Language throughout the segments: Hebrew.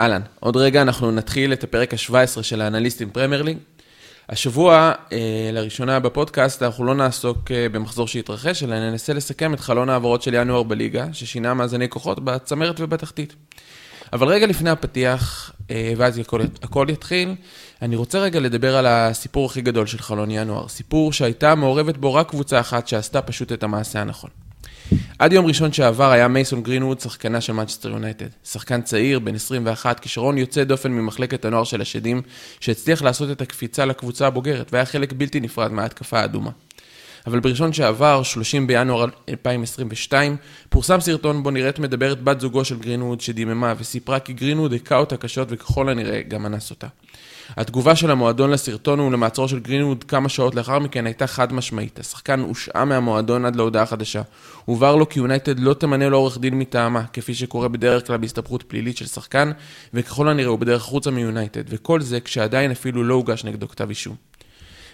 אהלן, עוד רגע אנחנו נתחיל את הפרק ה-17 של האנליסטים פרמייר ליג. השבוע, אה, לראשונה בפודקאסט, אנחנו לא נעסוק אה, במחזור שהתרחש, אלא ננסה לסכם את חלון העברות של ינואר בליגה, ששינה מאזני כוחות בצמרת ובתחתית. אבל רגע לפני הפתיח, אה, ואז הכל, הכל יתחיל, אני רוצה רגע לדבר על הסיפור הכי גדול של חלון ינואר. סיפור שהייתה מעורבת בו רק קבוצה אחת שעשתה פשוט את המעשה הנכון. עד יום ראשון שעבר היה מייסון גרינווד שחקנה של מנצ'סטר יונייטד. שחקן צעיר, בן 21, כישרון יוצא דופן ממחלקת הנוער של השדים, שהצליח לעשות את הקפיצה לקבוצה הבוגרת, והיה חלק בלתי נפרד מההתקפה האדומה. אבל בראשון שעבר, 30 בינואר 2022, פורסם סרטון בו נראית מדברת בת זוגו של גרינווד שדיממה וסיפרה כי גרינווד היכה אותה קשות וככל הנראה גם אנס אותה. התגובה של המועדון לסרטון ולמעצרו של גרינווד כמה שעות לאחר מכן הייתה חד משמעית. השחקן הושעה מהמועדון עד להודעה חדשה. הובהר לו כי יונייטד לא תמנה לו עורך דין מטעמה, כפי שקורה בדרך כלל בהסתבכות פלילית של שחקן, וככל הנראה הוא בדרך החוצה מיונייטד, וכל זה כשעדיין אפילו לא הוגש נגדו כתב אישום.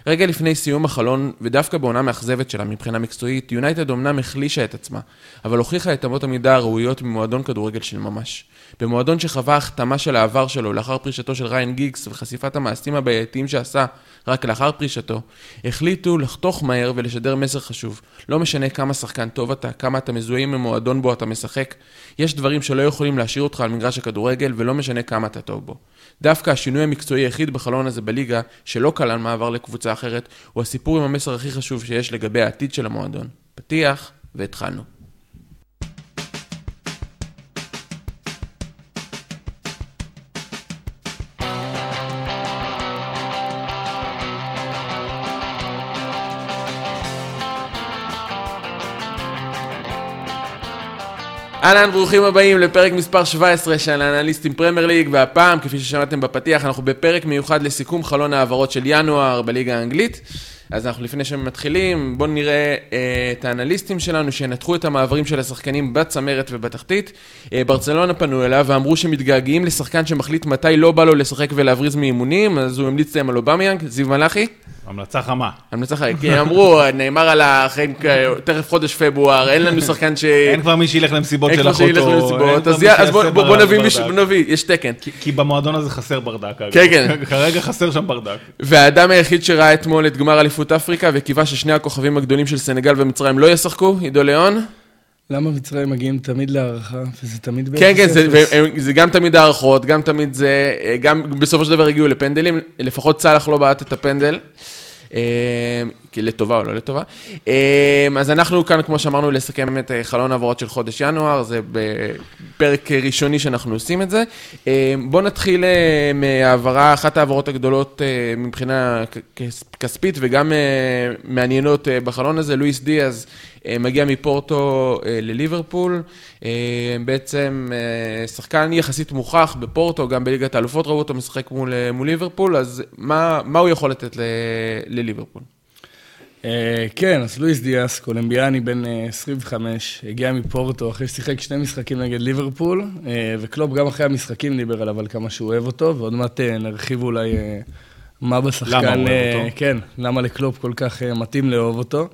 רגע לפני סיום החלון, ודווקא בעונה מאכזבת שלה מבחינה מקצועית, יונייטד אמנם החלישה את עצמה, אבל הוכיחה את אמות המידה הראויות ממועדון כדורגל של ממש. במועדון שחווה החתמה של העבר שלו לאחר פרישתו של ריין גיגס וחשיפת המעשים הבעייתיים שעשה רק לאחר פרישתו, החליטו לחתוך מהר ולשדר מסר חשוב. לא משנה כמה שחקן טוב אתה, כמה אתה מזוהה עם המועדון בו אתה משחק, יש דברים שלא יכולים להשאיר אותך על מגרש הכדורגל ולא משנה כמה אתה טוב בו. דווקא השינוי המקצועי היחיד בחלון הזה בליגה, שלא כלל מעבר לקבוצה אחרת, הוא הסיפור עם המסר הכי חשוב שיש לגבי העתיד של המועדון. פתיח, והתחלנו. אהלן, ברוכים הבאים לפרק מספר 17 של האנליסטים פרמייר ליג, והפעם, כפי ששמעתם בפתיח, אנחנו בפרק מיוחד לסיכום חלון העברות של ינואר בליגה האנגלית. אז אנחנו לפני שמתחילים, בואו נראה אה, את האנליסטים שלנו שינתחו את המעברים של השחקנים בצמרת ובתחתית. אה, ברצלונה פנו אליו ואמרו שמתגעגעים לשחקן שמחליט מתי לא בא לו לשחק ולהבריז מאימונים, אז הוא המליץ להם על אובמיאנג, זיו מלאכי. המלצה חמה. המלצה חמה, כי אמרו, נאמר על החיים, תכף חודש פברואר, אין לנו שחקן ש... אין כבר מי שילך למסיבות של אחותו. אין כבר מי שילך למסיבות, אז בוא נביא, יש תקן. כי במועדון הזה חסר ברדק. כן, כן. כרגע חסר שם ברדק. והאדם היחיד שראה אתמול את גמר אליפות אפריקה וקיווה ששני הכוכבים הגדולים של סנגל ומצרים לא ישחקו, עידו ליאון. למה מצרים מגיעים תמיד להערכה, וזה תמיד באפס כן, כן, זה, זה גם תמיד הערכות, גם תמיד זה, גם בסופו של דבר הגיעו לפנדלים, לפחות צלח לא בעט את הפנדל. כי לטובה או לא לטובה. אמ, אז אנחנו כאן, כמו שאמרנו, לסכם את אה, חלון העברות של חודש ינואר, זה בפרק ראשוני שאנחנו עושים את זה. בואו נתחיל אה, מהעברה, אחת העברות הגדולות אה, מבחינה כספית וגם מעניינות בחלון הזה, לואיס דיאז. מגיע מפורטו לליברפול, בעצם שחקן יחסית מוכח בפורטו, גם בליגת האלופות ראו אותו משחק מול, מול ליברפול, אז מה, מה הוא יכול לתת לליברפול? אה, כן, אז לואיס דיאס, קולמביאני בן 25, אה, הגיע מפורטו אחרי ששיחק שני משחקים נגד ליברפול, אה, וקלופ גם אחרי המשחקים דיבר עליו על כמה שהוא אוהב אותו, ועוד מעט נרחיב אולי מה בשחקן... למה הוא אוהב אותו? כן, למה לקלופ כל כך מתאים לאהוב אותו.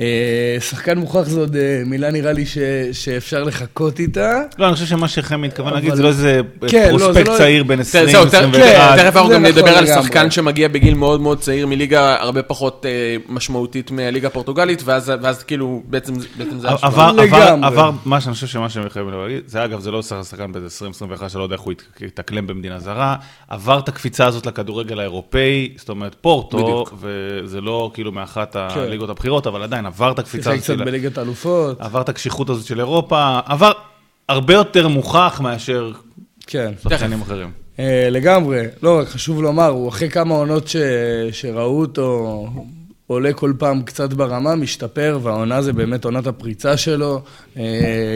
אה, שחקן מוכח זו עוד אה, מילה נראה לי שאפשר לחכות איתה. לא, אני חושב שמה שחמי מתכוון להגיד זה לא איזה כן, לא, פרוספקט לא- צעיר בין 20, 21. תכף אנחנו גם נדבר על שחקן שמגיע בגיל מאוד מאוד צעיר מליגה הרבה פחות אה, משמעותית מהליגה הפורטוגלית, ואז כאילו בעצם זה השוואה. עבר, מה שאני חושב שמה שהם יכולים להגיד, זה אגב, זה לא שחקן באיזה 20-21 שלא יודע איך הוא יתאקלם במדינה זרה, עבר את הקפיצה הזאת לכדורגל האירופאי, זאת אומרת פורטו, וזה לא כאילו מאחת כן. הליגות הבכירות, אבל עדיין עבר את הקפיצה הזאת. שיחק קצת בליגת האלופות. עבר את הקשיחות הזאת של אירופה, עבר הרבה יותר מוכח מאשר כן. שחקנים אחרים. Uh, לגמרי. לא, רק חשוב לומר, הוא אחרי כמה עונות ש... שראו אותו עולה כל פעם קצת ברמה, משתפר, והעונה זה באמת עונת הפריצה שלו. Uh,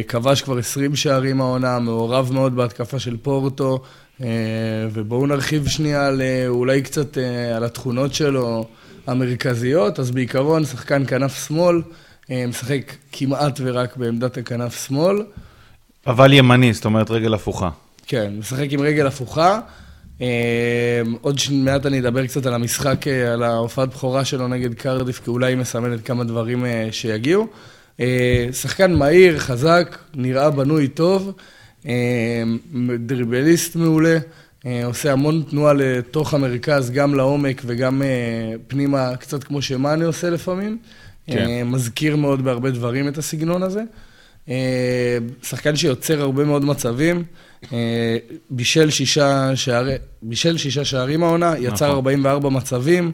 כבש כבר 20 שערים העונה, מעורב מאוד בהתקפה של פורטו, uh, ובואו נרחיב שנייה על, אולי קצת על התכונות שלו. המרכזיות, אז בעיקרון שחקן כנף שמאל, אה, משחק כמעט ורק בעמדת הכנף שמאל. אבל ימני, זאת אומרת רגל הפוכה. כן, משחק עם רגל הפוכה. אה, עוד מעט אני אדבר קצת על המשחק, אה, על ההופעת בכורה שלו נגד קרדיף, כי אולי היא מסמלת כמה דברים שיגיעו. שחקן מהיר, חזק, נראה בנוי טוב. דריבליסט מעולה, עושה המון תנועה לתוך המרכז, גם לעומק וגם פנימה, קצת כמו שמאני עושה לפעמים. כן. מזכיר מאוד בהרבה דברים את הסגנון הזה. שחקן שיוצר הרבה מאוד מצבים. אה, בישל שישה, שערי, בישל שישה שערים העונה, יצר 44 נכון. מצבים, אה,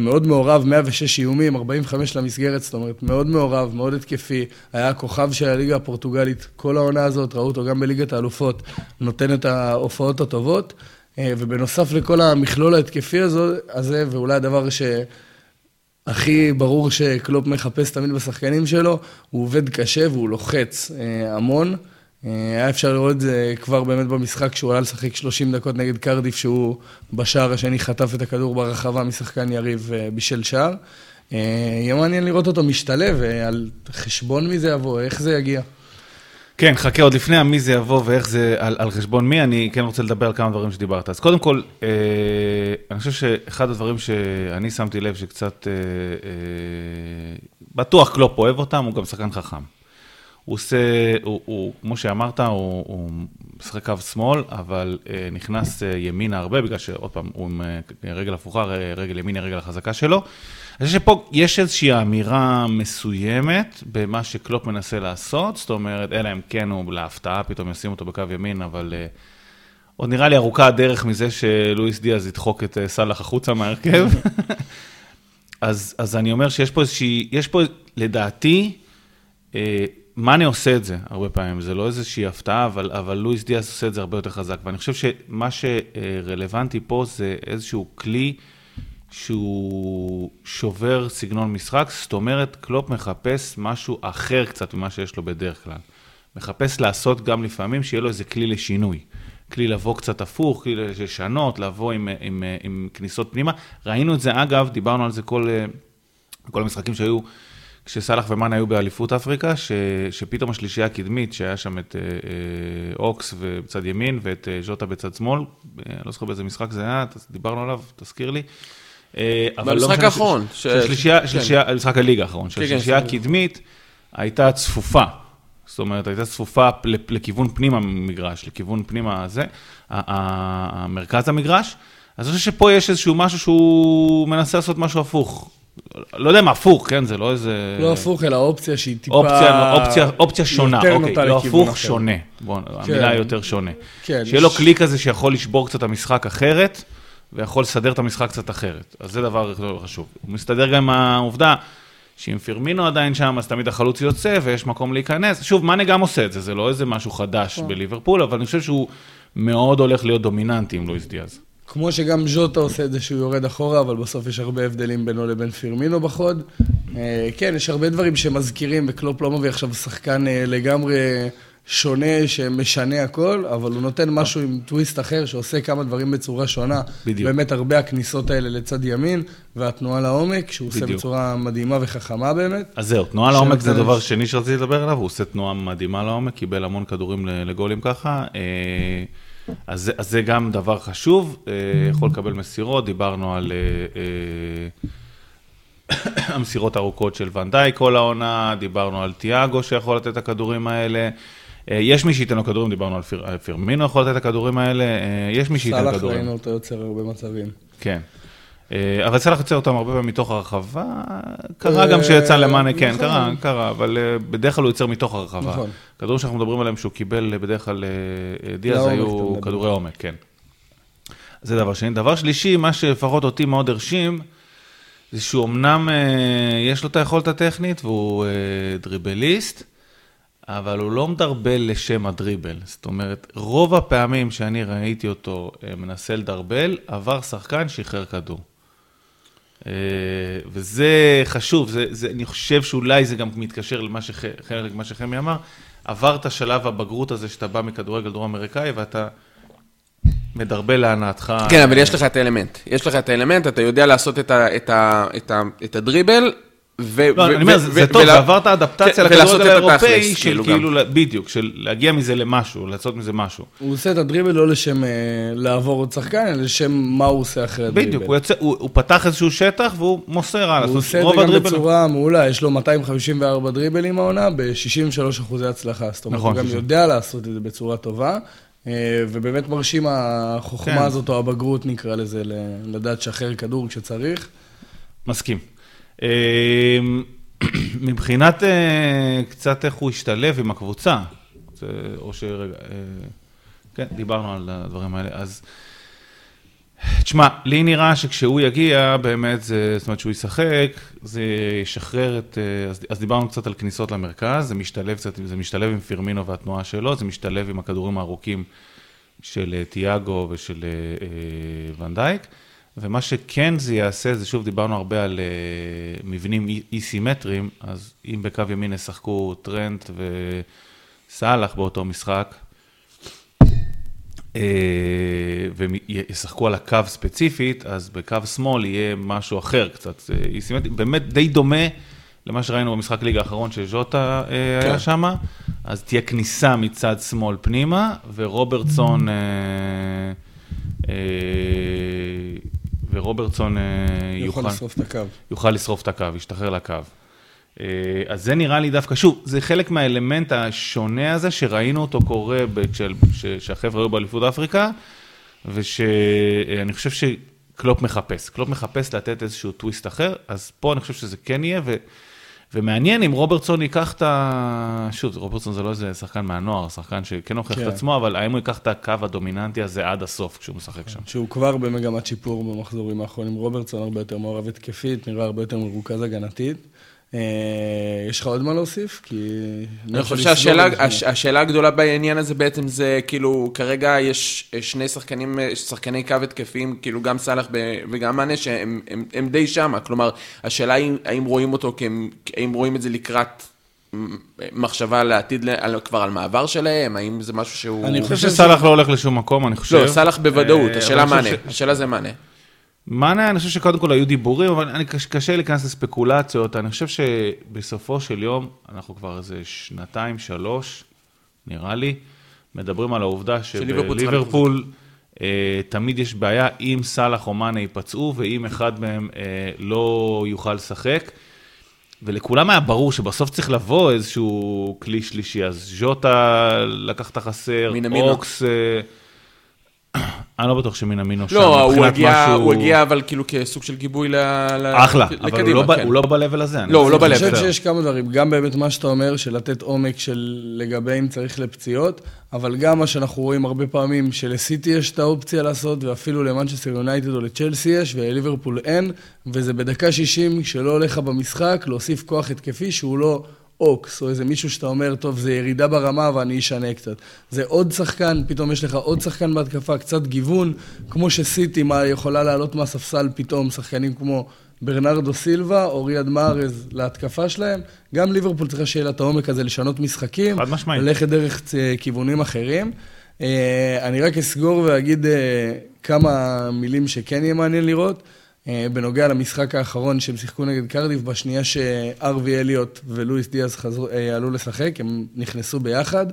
מאוד מעורב, 106 איומים, 45 למסגרת, זאת אומרת, מאוד מעורב, מאוד התקפי. היה הכוכב של הליגה הפורטוגלית כל העונה הזאת, ראו אותו גם בליגת האלופות, נותן את ההופעות הטובות. אה, ובנוסף לכל המכלול ההתקפי הזה, ואולי הדבר שהכי ברור שקלופ מחפש תמיד בשחקנים שלו, הוא עובד קשה והוא לוחץ המון. אה, היה אפשר לראות את זה כבר באמת במשחק, כשהוא עלה לשחק 30 דקות נגד קרדיף, שהוא בשער השני חטף את הכדור ברחבה משחקן יריב אה, בישל שער. אה, יהיה מעניין לראות אותו משתלב, על חשבון מי זה יבוא, איך זה יגיע. כן, חכה, עוד לפני מי זה יבוא ואיך זה, על, על חשבון מי, אני כן רוצה לדבר על כמה דברים שדיברת. אז קודם כל, אה, אני חושב שאחד הדברים שאני שמתי לב שקצת, אה, אה, בטוח קלופ אוהב אותם, הוא גם שחקן חכם. הוא עושה, הוא, הוא, כמו שאמרת, הוא, הוא משחק קו שמאל, אבל אה, נכנס אה, ימינה הרבה, בגלל שעוד פעם, הוא עם אה, רגל הפוכה, רגל ימין היא הרגל החזקה שלו. אני חושב שפה יש איזושהי אמירה מסוימת במה שקלופ מנסה לעשות, זאת אומרת, אלא אם כן הוא להפתעה, פתאום ישים אותו בקו ימין, אבל אה, עוד נראה לי ארוכה הדרך מזה שלואיס דיאז ידחוק את אה, סאלח החוצה מהרכב. אז, אז אני אומר שיש פה איזושהי, יש פה לדעתי, אה, מאנה עושה את זה הרבה פעמים, זה לא איזושהי הפתעה, אבל, אבל לואיס דיאס עושה את זה הרבה יותר חזק. ואני חושב שמה שרלוונטי פה זה איזשהו כלי שהוא שובר סגנון משחק, זאת אומרת, קלופ מחפש משהו אחר קצת ממה שיש לו בדרך כלל. מחפש לעשות גם לפעמים שיהיה לו איזה כלי לשינוי. כלי לבוא קצת הפוך, כלי לשנות, לבוא עם, עם, עם, עם כניסות פנימה. ראינו את זה, אגב, דיברנו על זה כל, כל המשחקים שהיו כשסאלח ומאן היו באליפות אפריקה, ש, שפתאום השלישייה הקדמית, שהיה שם את אה, אה, אוקס בצד ימין ואת אה, ז'וטה בצד שמאל, אני לא זוכר באיזה משחק זה היה, דיברנו עליו, תזכיר לי. במשחק לא האחרון. שלישייה, כן. משחק הליגה האחרון, כן, כן, שהשלישייה הקדמית הייתה צפופה. זאת אומרת, הייתה צפופה לכיוון פנימה המגרש, לכיוון פנימה הזה, המרכז המגרש. אז אני חושב שפה יש איזשהו משהו שהוא מנסה לעשות משהו הפוך. לא יודע מה, הפוך, כן? זה לא איזה... לא הפוך, אלא אופציה שהיא טיפה... אופציה, אופציה, אופציה שונה, אוקיי, לא הפוך, אחר. שונה. בואו, כן. המילה יותר שונה. כן. שיהיה לו כלי כזה שיכול לשבור קצת את המשחק אחרת, ויכול לסדר את המשחק קצת אחרת. אז זה דבר חשוב. הוא מסתדר גם עם העובדה שאם פירמינו עדיין שם, אז תמיד החלוץ יוצא ויש מקום להיכנס. שוב, מאנה גם עושה את זה, זה לא איזה משהו חדש כן. בליברפול, אבל אני חושב שהוא מאוד הולך להיות דומיננטי עם לואיס דיאז. כמו שגם ז'וטה עושה את זה שהוא יורד אחורה, אבל בסוף יש הרבה הבדלים בינו לבין פירמינו בחוד. אה, כן, יש הרבה דברים שמזכירים, וקלופ לא מביא עכשיו שחקן אה, לגמרי שונה שמשנה הכל, אבל הוא נותן משהו עם טוויסט אחר שעושה כמה דברים בצורה שונה. בדיוק. באמת הרבה הכניסות האלה לצד ימין, והתנועה לעומק, שהוא בדיוק. עושה בצורה מדהימה וחכמה באמת. אז זהו, תנועה לעומק זה דבר שני שרציתי לדבר עליו, הוא עושה תנועה מדהימה לעומק, קיבל המון כדורים לגולים ככה. אה, אז, אז זה גם דבר חשוב, אה, יכול לקבל מסירות, דיברנו על אה, אה, המסירות הארוכות של ונדאי כל העונה, דיברנו על תיאגו שיכול לתת את הכדורים האלה. יש מי שייתן לו כדורים, דיברנו על פיר, פירמינו יכול לתת את הכדורים האלה, יש מי שייתן כדורים. סאלח ראינו אותו יוצר הרבה מצבים. כן. אה, אבל סלאח יוצא אותם הרבה פעמים מתוך הרחבה, קרה גם שיצא למאנה, כן, נכון. קרה, קרה, אבל אה, בדרך כלל הוא יוצר מתוך הרחבה. נכון. כדורים שאנחנו מדברים עליהם שהוא קיבל אה, בדרך כלל דיאז היו כדורי עומק, כן. זה דבר שני. דבר שלישי, מה שלפחות אותי מאוד הרשים, זה שהוא אמנם יש לו את היכולת הטכנית והוא דריבליסט, אבל הוא לא מדרבל לשם הדריבל. זאת אומרת, רוב הפעמים שאני ראיתי אותו מנסה לדרבל, עבר שחקן, שחרר כדור. אה, וזה חשוב, זה, זה, אני חושב שאולי זה גם מתקשר למה שחלק מה שחמי אמר, עברת שלב הבגרות הזה שאתה בא מכדורגל דרום אמריקאי ואתה מדרבל להנאתך. כן, אבל יש לך את האלמנט. יש לך את האלמנט, אתה יודע לעשות את, ה, את, ה, את, ה, את הדריבל, אני אומר, ו- זה ו- זה טוב, ולה- זה עבר את האדפטציה כן, לכדורגל האירופאי, של כאילו, כאילו, בדיוק, של להגיע מזה למשהו, לעשות מזה משהו. הוא עושה את הדריבל לא לשם אה, לעבור עוד שחקן, אלא לשם מה הוא עושה אחרי הדריבל. בדיוק, הוא יוצא- הוא הוא פתח איזשהו שטח והוא מוסר הלאה. הוא עושה את זה גם הדריבלים- בצורה מעולה, יש לו 254 דריבלים העונה, ב-63 אחוזי הצלחה. זאת אומרת, נכון, הוא גם 60. יודע לעשות את זה בצורה טובה, אה, ובאמת מרשים החוכמה כן. הזאת, או הבגרות נקרא לזה, לדעת לשחרר כדור כשצריך. מסכים. אה, מבחינת אה, קצת איך הוא השתלב עם הקבוצה, או שרגע, אה, כן, דיברנו על הדברים האלה, אז תשמע, לי נראה שכשהוא יגיע, באמת, זה, זאת אומרת שהוא ישחק, זה ישחרר את, אה, אז, אז דיברנו קצת על כניסות למרכז, זה משתלב קצת, זה משתלב עם פירמינו והתנועה שלו, זה משתלב עם הכדורים הארוכים של אה, תיאגו ושל אה, אה, ונדייק. ומה שכן זה יעשה, זה שוב דיברנו הרבה על uh, מבנים אי- אי-סימטריים, אז אם בקו ימין ישחקו טרנט וסאלח באותו משחק, uh, וישחקו על הקו ספציפית, אז בקו שמאל יהיה משהו אחר קצת אה, אי-סימטרי, באמת די דומה למה שראינו במשחק ליגה האחרון שז'וטה uh, כן. היה שם, אז תהיה כניסה מצד שמאל פנימה, ורוברטסון... Uh, אה, ורוברטסון אה, יוכל, לשרוף את הקו. יוכל לשרוף את הקו, ישתחרר לקו. אה, אז זה נראה לי דווקא, שוב, זה חלק מהאלמנט השונה הזה שראינו אותו קורה ב- כשל- ש- שהחבר'ה היו באליפות אפריקה, ושאני חושב שקלופ מחפש. קלופ מחפש לתת איזשהו טוויסט אחר, אז פה אני חושב שזה כן יהיה, ו... ומעניין אם רוברטסון ייקח את ה... שוב, רוברטסון זה לא איזה שחקן מהנוער, שחקן שכן הוכיח כן. את עצמו, אבל האם הוא ייקח את הקו הדומיננטי הזה עד הסוף כשהוא משחק שם? שהוא כבר במגמת שיפור במחזורים האחרונים. רוברטסון הרבה יותר מעורב התקפית, נראה הרבה יותר מרוכז הגנתית. אה, יש לך עוד מה להוסיף? כי... אני חושב שהשאלה הש- השאלה הגדולה בעניין הזה בעצם זה, כאילו, כרגע יש אה, שני שחקנים, אה, שחקני קו התקפיים, כאילו גם סאלח ב- וגם מאנה, שהם הם, הם די שמה. כלומר, השאלה היא האם רואים אותו, האם רואים את זה לקראת מחשבה לעתיד, על- כבר על מעבר שלהם, האם זה משהו שהוא... אני חושב שסאלח לא הולך לשום מקום, אני חושב. לא, סאלח בוודאות, השאלה מאנה, השאלה זה מאנה. מאנה, אני חושב שקודם כל היו דיבורים, אבל אני, קש- קשה להיכנס לספקולציות. אני חושב שבסופו של יום, אנחנו כבר איזה שנתיים, שלוש, נראה לי, מדברים על העובדה שבליברפול אה, תמיד יש בעיה אם סאלח או מאנה ייפצעו, ואם אחד מהם אה, לא יוכל לשחק. ולכולם היה ברור שבסוף צריך לבוא איזשהו כלי שלישי, אז ז'וטה לקח את החסר. אוקס... אה, אני לא בטוח שמינאמינו שם, לא, הוא הגיע, משהו- הוא הגיע אבל כאילו כסוג של גיבוי ל... אחלה, אבל הוא לקדימה, לא כן. הוא לא ב-level הזה. לא, הוא לא ב-level. אני חושב שיש כמה דברים, גם באמת מה שאתה אומר, של לתת עומק של לגבי אם צריך לפציעות, אבל גם מה שאנחנו רואים הרבה פעמים, שלסיטי יש את האופציה לעשות, ואפילו למנצ'סטר יונייטד או לצ'לסי יש, ולליברפול אין, וזה בדקה 60, כשלא הולך במשחק, להוסיף כוח התקפי שהוא לא אוקס, או איזה מישהו שאתה אומר, טוב, זה ירידה ברמה ואני אשנה קצת. זה עוד שחקן, פתאום יש לך עוד שחקן בהתקפה, קצת גיוון, כמו שסיטי מה, יכולה לעלות מהספסל פתאום, שחקנים כמו ברנרדו סילבה או ריאד מארז להתקפה שלהם. גם ליברפול צריכה שיהיה לה את העומק הזה לשנות משחקים, חד משמעית. ללכת דרך צ- כיוונים אחרים. אה, אני רק אסגור ואגיד אה, כמה מילים שכן יהיה מעניין לראות. אה, בנוגע למשחק האחרון שהם שיחקו נגד קרדיף, בשנייה שארווי אליוט ולואיס דיאז חזרו, אה, עלו לשחק, הם נכנסו ביחד.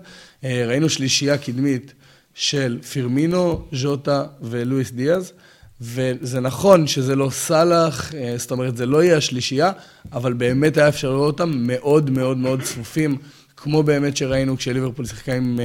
אה, ראינו שלישייה קדמית של פירמינו, ז'וטה ולואיס דיאז. וזה נכון שזה לא סאלח, זאת אומרת, זה לא יהיה השלישייה, אבל באמת היה אפשר לראות אותם מאוד מאוד מאוד צפופים, כמו באמת שראינו כשליברפול שיחקה עם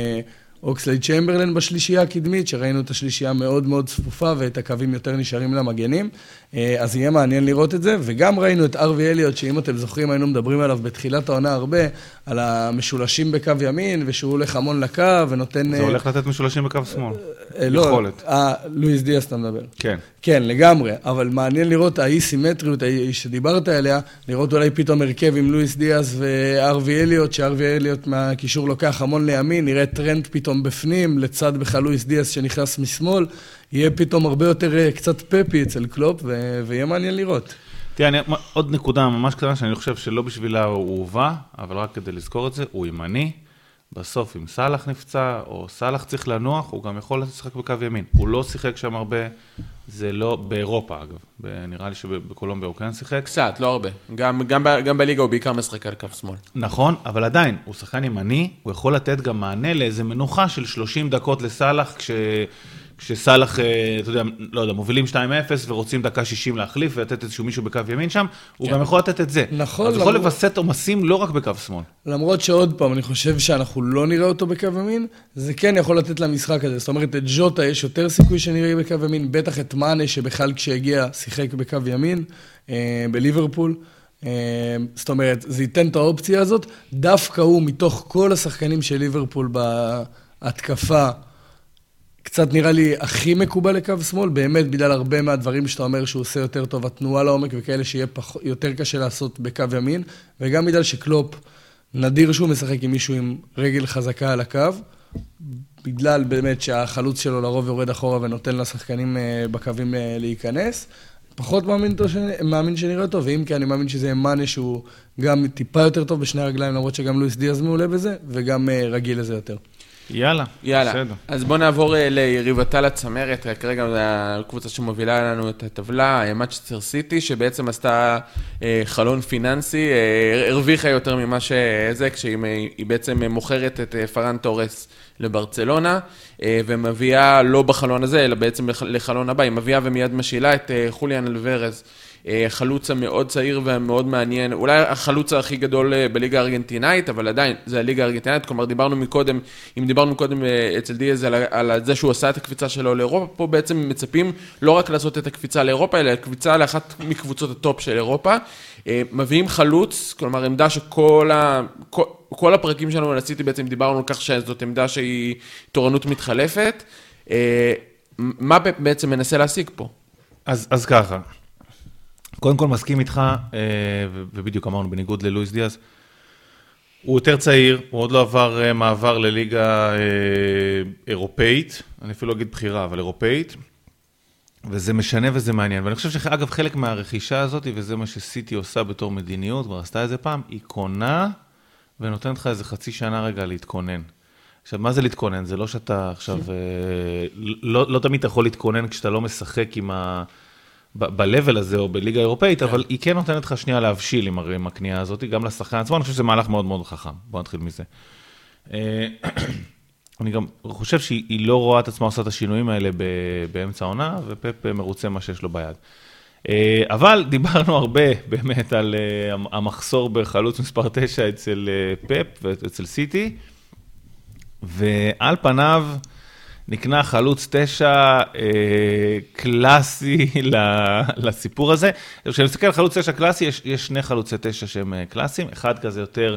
אוקסלי צ'מברלן בשלישייה הקדמית, שראינו את השלישייה מאוד מאוד צפופה ואת הקווים יותר נשארים למגנים. אה, אז יהיה מעניין לראות את זה, וגם ראינו את ארווי אליוט, שאם אתם זוכרים, היינו מדברים עליו בתחילת העונה הרבה, על המשולשים בקו ימין, ושהוא הולך המון לקו ונותן... זה אה, הולך לתת משולשים בקו שמאל. אה, לא, יכולת. אה, לואיס דיאס אתה מדבר. כן. כן, לגמרי, אבל מעניין לראות האי-סימטריות האי- שדיברת עליה, לראות אולי פתאום הרכב עם לואיס דיאז והארווי אליוט, שהארווי אליוט מהקישור לוקח המון לימין, נראה טרנט פתאום בפנים, לצד בכלל לואיס דיאז שנכנס משמאל, יהיה פתאום הרבה יותר אה, קצת peppy אצל קלופ, ו- ויהיה מעניין לראות. תראה, אני, עוד נקודה ממש קטנה שאני חושב שלא בשבילה הוא הובא, אבל רק כדי לזכור את זה, הוא ימני. בסוף, אם סאלח נפצע, או סאלח צריך לנוח, הוא גם יכול לשחק בקו ימין. הוא לא שיחק שם הרבה זה לא, באירופה אגב, נראה לי שבקולומביה הוא כן שיחק. קצת, לא הרבה. גם, גם, גם בליגה הוא בעיקר משחק על קו שמאל. נכון, אבל עדיין, הוא שחקן ימני, הוא יכול לתת גם מענה לאיזה מנוחה של 30 דקות לסאלח, כש... כשסאלח, אה, אתה יודע, לא יודע, מובילים 2-0 ורוצים דקה 60 להחליף ולתת איזשהו מישהו בקו ימין שם, הוא גם יכול לתת את זה. נכון, אז הוא יכול לווסת עומסים לא רק בקו שמאל. למרות שעוד פעם, אני חושב שאנחנו לא נראה אותו בקו ימין, זה כן יכול לתת למשחק הזה. זאת אומרת, את ג'וטה יש יותר סיכוי שנראה בקו ימין, בטח את מאנה, שבכלל כשהגיע שיחק בקו ימין, אה, בליברפול. אה, זאת אומרת, זה ייתן את האופציה הזאת. דווקא הוא, מתוך כל השחקנים של ליברפול בהתקפה, קצת נראה לי הכי מקובל לקו שמאל, באמת בגלל הרבה מהדברים שאתה אומר שהוא עושה יותר טוב, התנועה לעומק וכאלה שיהיה פח, יותר קשה לעשות בקו ימין, וגם בגלל שקלופ, נדיר שהוא משחק עם מישהו עם רגל חזקה על הקו, בגלל באמת שהחלוץ שלו לרוב יורד אחורה ונותן לשחקנים אה, בקווים אה, להיכנס. פחות מאמין, שאני, מאמין שנראה אותו, ואם כן, אני מאמין שזה מאנה שהוא גם טיפה יותר טוב בשני הרגליים, למרות שגם לואיס דיאז מעולה בזה, וגם אה, רגיל לזה יותר. יאללה, יאללה, בסדר. אז בואו נעבור אה, ליריבתה לצמרת, כרגע זו הקבוצה שמובילה לנו את הטבלה, מצ'סטר סיטי, שבעצם עשתה אה, חלון פיננסי, אה, הרוויחה יותר ממה שזה, כשהיא היא בעצם מוכרת את אה, פרן תורס לברצלונה, אה, ומביאה, לא בחלון הזה, אלא בעצם לח- לחלון הבא, היא מביאה ומיד משילה את אה, חוליאן אלוורז. אה, חלוץ המאוד צעיר והמאוד מעניין, אולי החלוץ הכי גדול אה, בליגה הארגנטינאית, אבל עדיין, זה הליגה הארגנטינאית, כלומר דיברנו מקודם, אם דיברנו קודם אה, אצל דיאז על, על זה שהוא עשה את הקפיצה שלו לאירופה, פה בעצם מצפים לא רק לעשות את הקפיצה לאירופה, אלא קפיצה לאחת מקבוצות הטופ של אירופה. מביאים חלוץ, כלומר עמדה שכל ה... כל, כל הפרקים שלנו על הסיטי בעצם דיברנו על כך שזאת עמדה שהיא תורנות מתחלפת. מה בעצם מנסה להשיג פה? אז, אז ככה, קודם כל מסכים איתך, אה, ובדיוק אמרנו, בניגוד ללואיס דיאז, הוא יותר צעיר, הוא עוד לא עבר אה, מעבר לליגה אה, אירופאית, אני אפילו לא אגיד בחירה, אבל אירופאית, וזה משנה וזה מעניין. ואני חושב שאגב, חלק מהרכישה הזאת, וזה מה שסיטי עושה בתור מדיניות, כבר עשתה את זה פעם, היא קונה ונותנת לך איזה חצי שנה רגע להתכונן. עכשיו, מה זה להתכונן? זה לא שאתה עכשיו, אה, לא, לא תמיד אתה יכול להתכונן כשאתה לא משחק עם ה... ב-level הזה או בליגה האירופאית, אבל היא כן נותנת לך שנייה להבשיל עם, הקנייה הזאת, גם לשחקן עצמו, אני חושב שזה מהלך מאוד מאוד חכם. בוא נתחיל מזה. אה, אני גם חושב שהיא היא לא רואה את עצמה עושה את השינויים האלה באמצע העונה, ופפ מרוצה מה שיש לו ביד. אה, אבל דיברנו הרבה באמת על אה, המ- המחסור בחלוץ מספר 9 אצל פפ ואצל סיטי, ועל פניו נקנה חלוץ 9 אה, קלאסי לסיפור הזה. כשאני מסתכל על חלוץ 9 קלאסי, יש, יש שני חלוצי 9 שהם אה, קלאסיים, אחד כזה יותר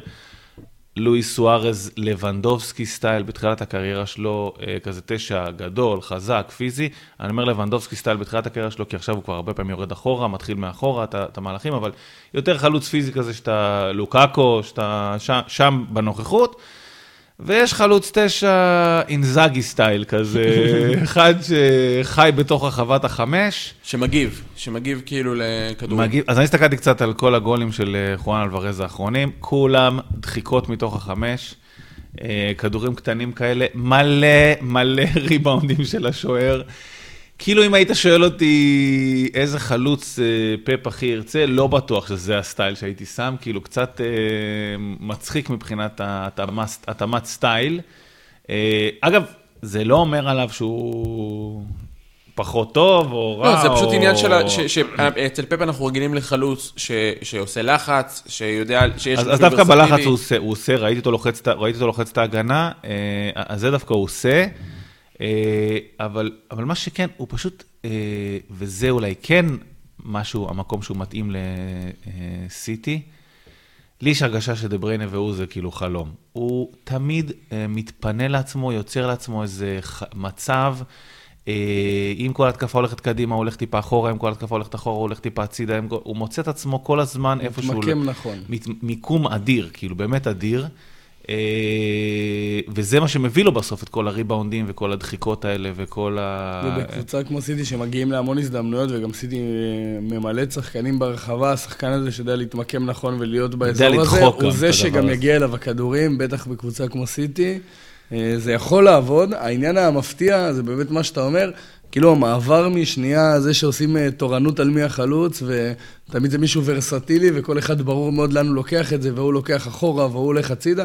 לואיס סוארז לבנדובסקי style בתחילת הקריירה שלו, אה, כזה תשע גדול, חזק, פיזי. אני אומר לבנדובסקי style בתחילת הקריירה שלו, כי עכשיו הוא כבר הרבה פעמים יורד אחורה, מתחיל מאחורה את המהלכים, אבל יותר חלוץ פיזי כזה שאתה לוקאקו, שאתה שם, שם בנוכחות. ויש חלוץ תשע אינזאגי style כזה, אחד שחי בתוך רחבת החמש. שמגיב, שמגיב כאילו לכדורים. מגיב, אז אני הסתכלתי קצת על כל הגולים של אה, חוליאן אלוורז האחרונים, כולם דחיקות מתוך החמש, אה, כדורים קטנים כאלה, מלא מלא ריבאונדים של השוער. כאילו אם היית שואל אותי איזה חלוץ אה, פפ הכי ירצה, לא בטוח שזה הסטייל שהייתי שם, כאילו קצת אה, מצחיק מבחינת התאמת סטייל. אה, אגב, זה לא אומר עליו שהוא פחות טוב או רע. לא, זה פשוט או- עניין של... שאצל פפ אנחנו רגילים לחלוץ ש- שעושה לחץ, שיודע, שיש אז, אז דווקא. בלחץ הוא עושה, הוא עושה, ראיתי אותו לוחץ, את ההגנה, אז זה דווקא הוא עושה, אבל, אבל מה שכן, הוא פשוט, אה, וזה אולי כן משהו, המקום שהוא מתאים לסיטי, לי יש הרגשה שדה בריינה והוא זה כאילו חלום. הוא תמיד אה, מתפנה לעצמו, יוצר לעצמו איזה מצב, אה, אם כל התקפה הולכת קדימה, הוא הולך טיפה אחורה, אם כל התקפה הולכת אחורה, הוא הולך טיפה הצידה, הוא מוצא את עצמו כל הזמן איפה שהוא... מתמקם נכון. מיקום אדיר, כאילו באמת אדיר. אה, וזה מה שמביא לו בסוף את כל הריבאונדים וכל הדחיקות האלה וכל ה... ובקבוצה כמו סיטי שמגיעים להמון הזדמנויות, וגם סיטי אה, ממלאת שחקנים ברחבה, השחקן הזה שיודע להתמקם נכון ולהיות באזור הזה, הוא זה שגם. יגיע אליו הכדורים, בטח בקבוצה כמו סיטי. אה, זה יכול לעבוד. העניין המפתיע זה באמת מה שאתה אומר, כאילו המעבר משנייה, זה שעושים אה, תורנות על מי החלוץ, ותמיד זה מישהו ורסטילי, וכל אחד ברור מאוד לאן הוא לוקח את זה, והוא לוקח אחורה והוא הולך הצידה,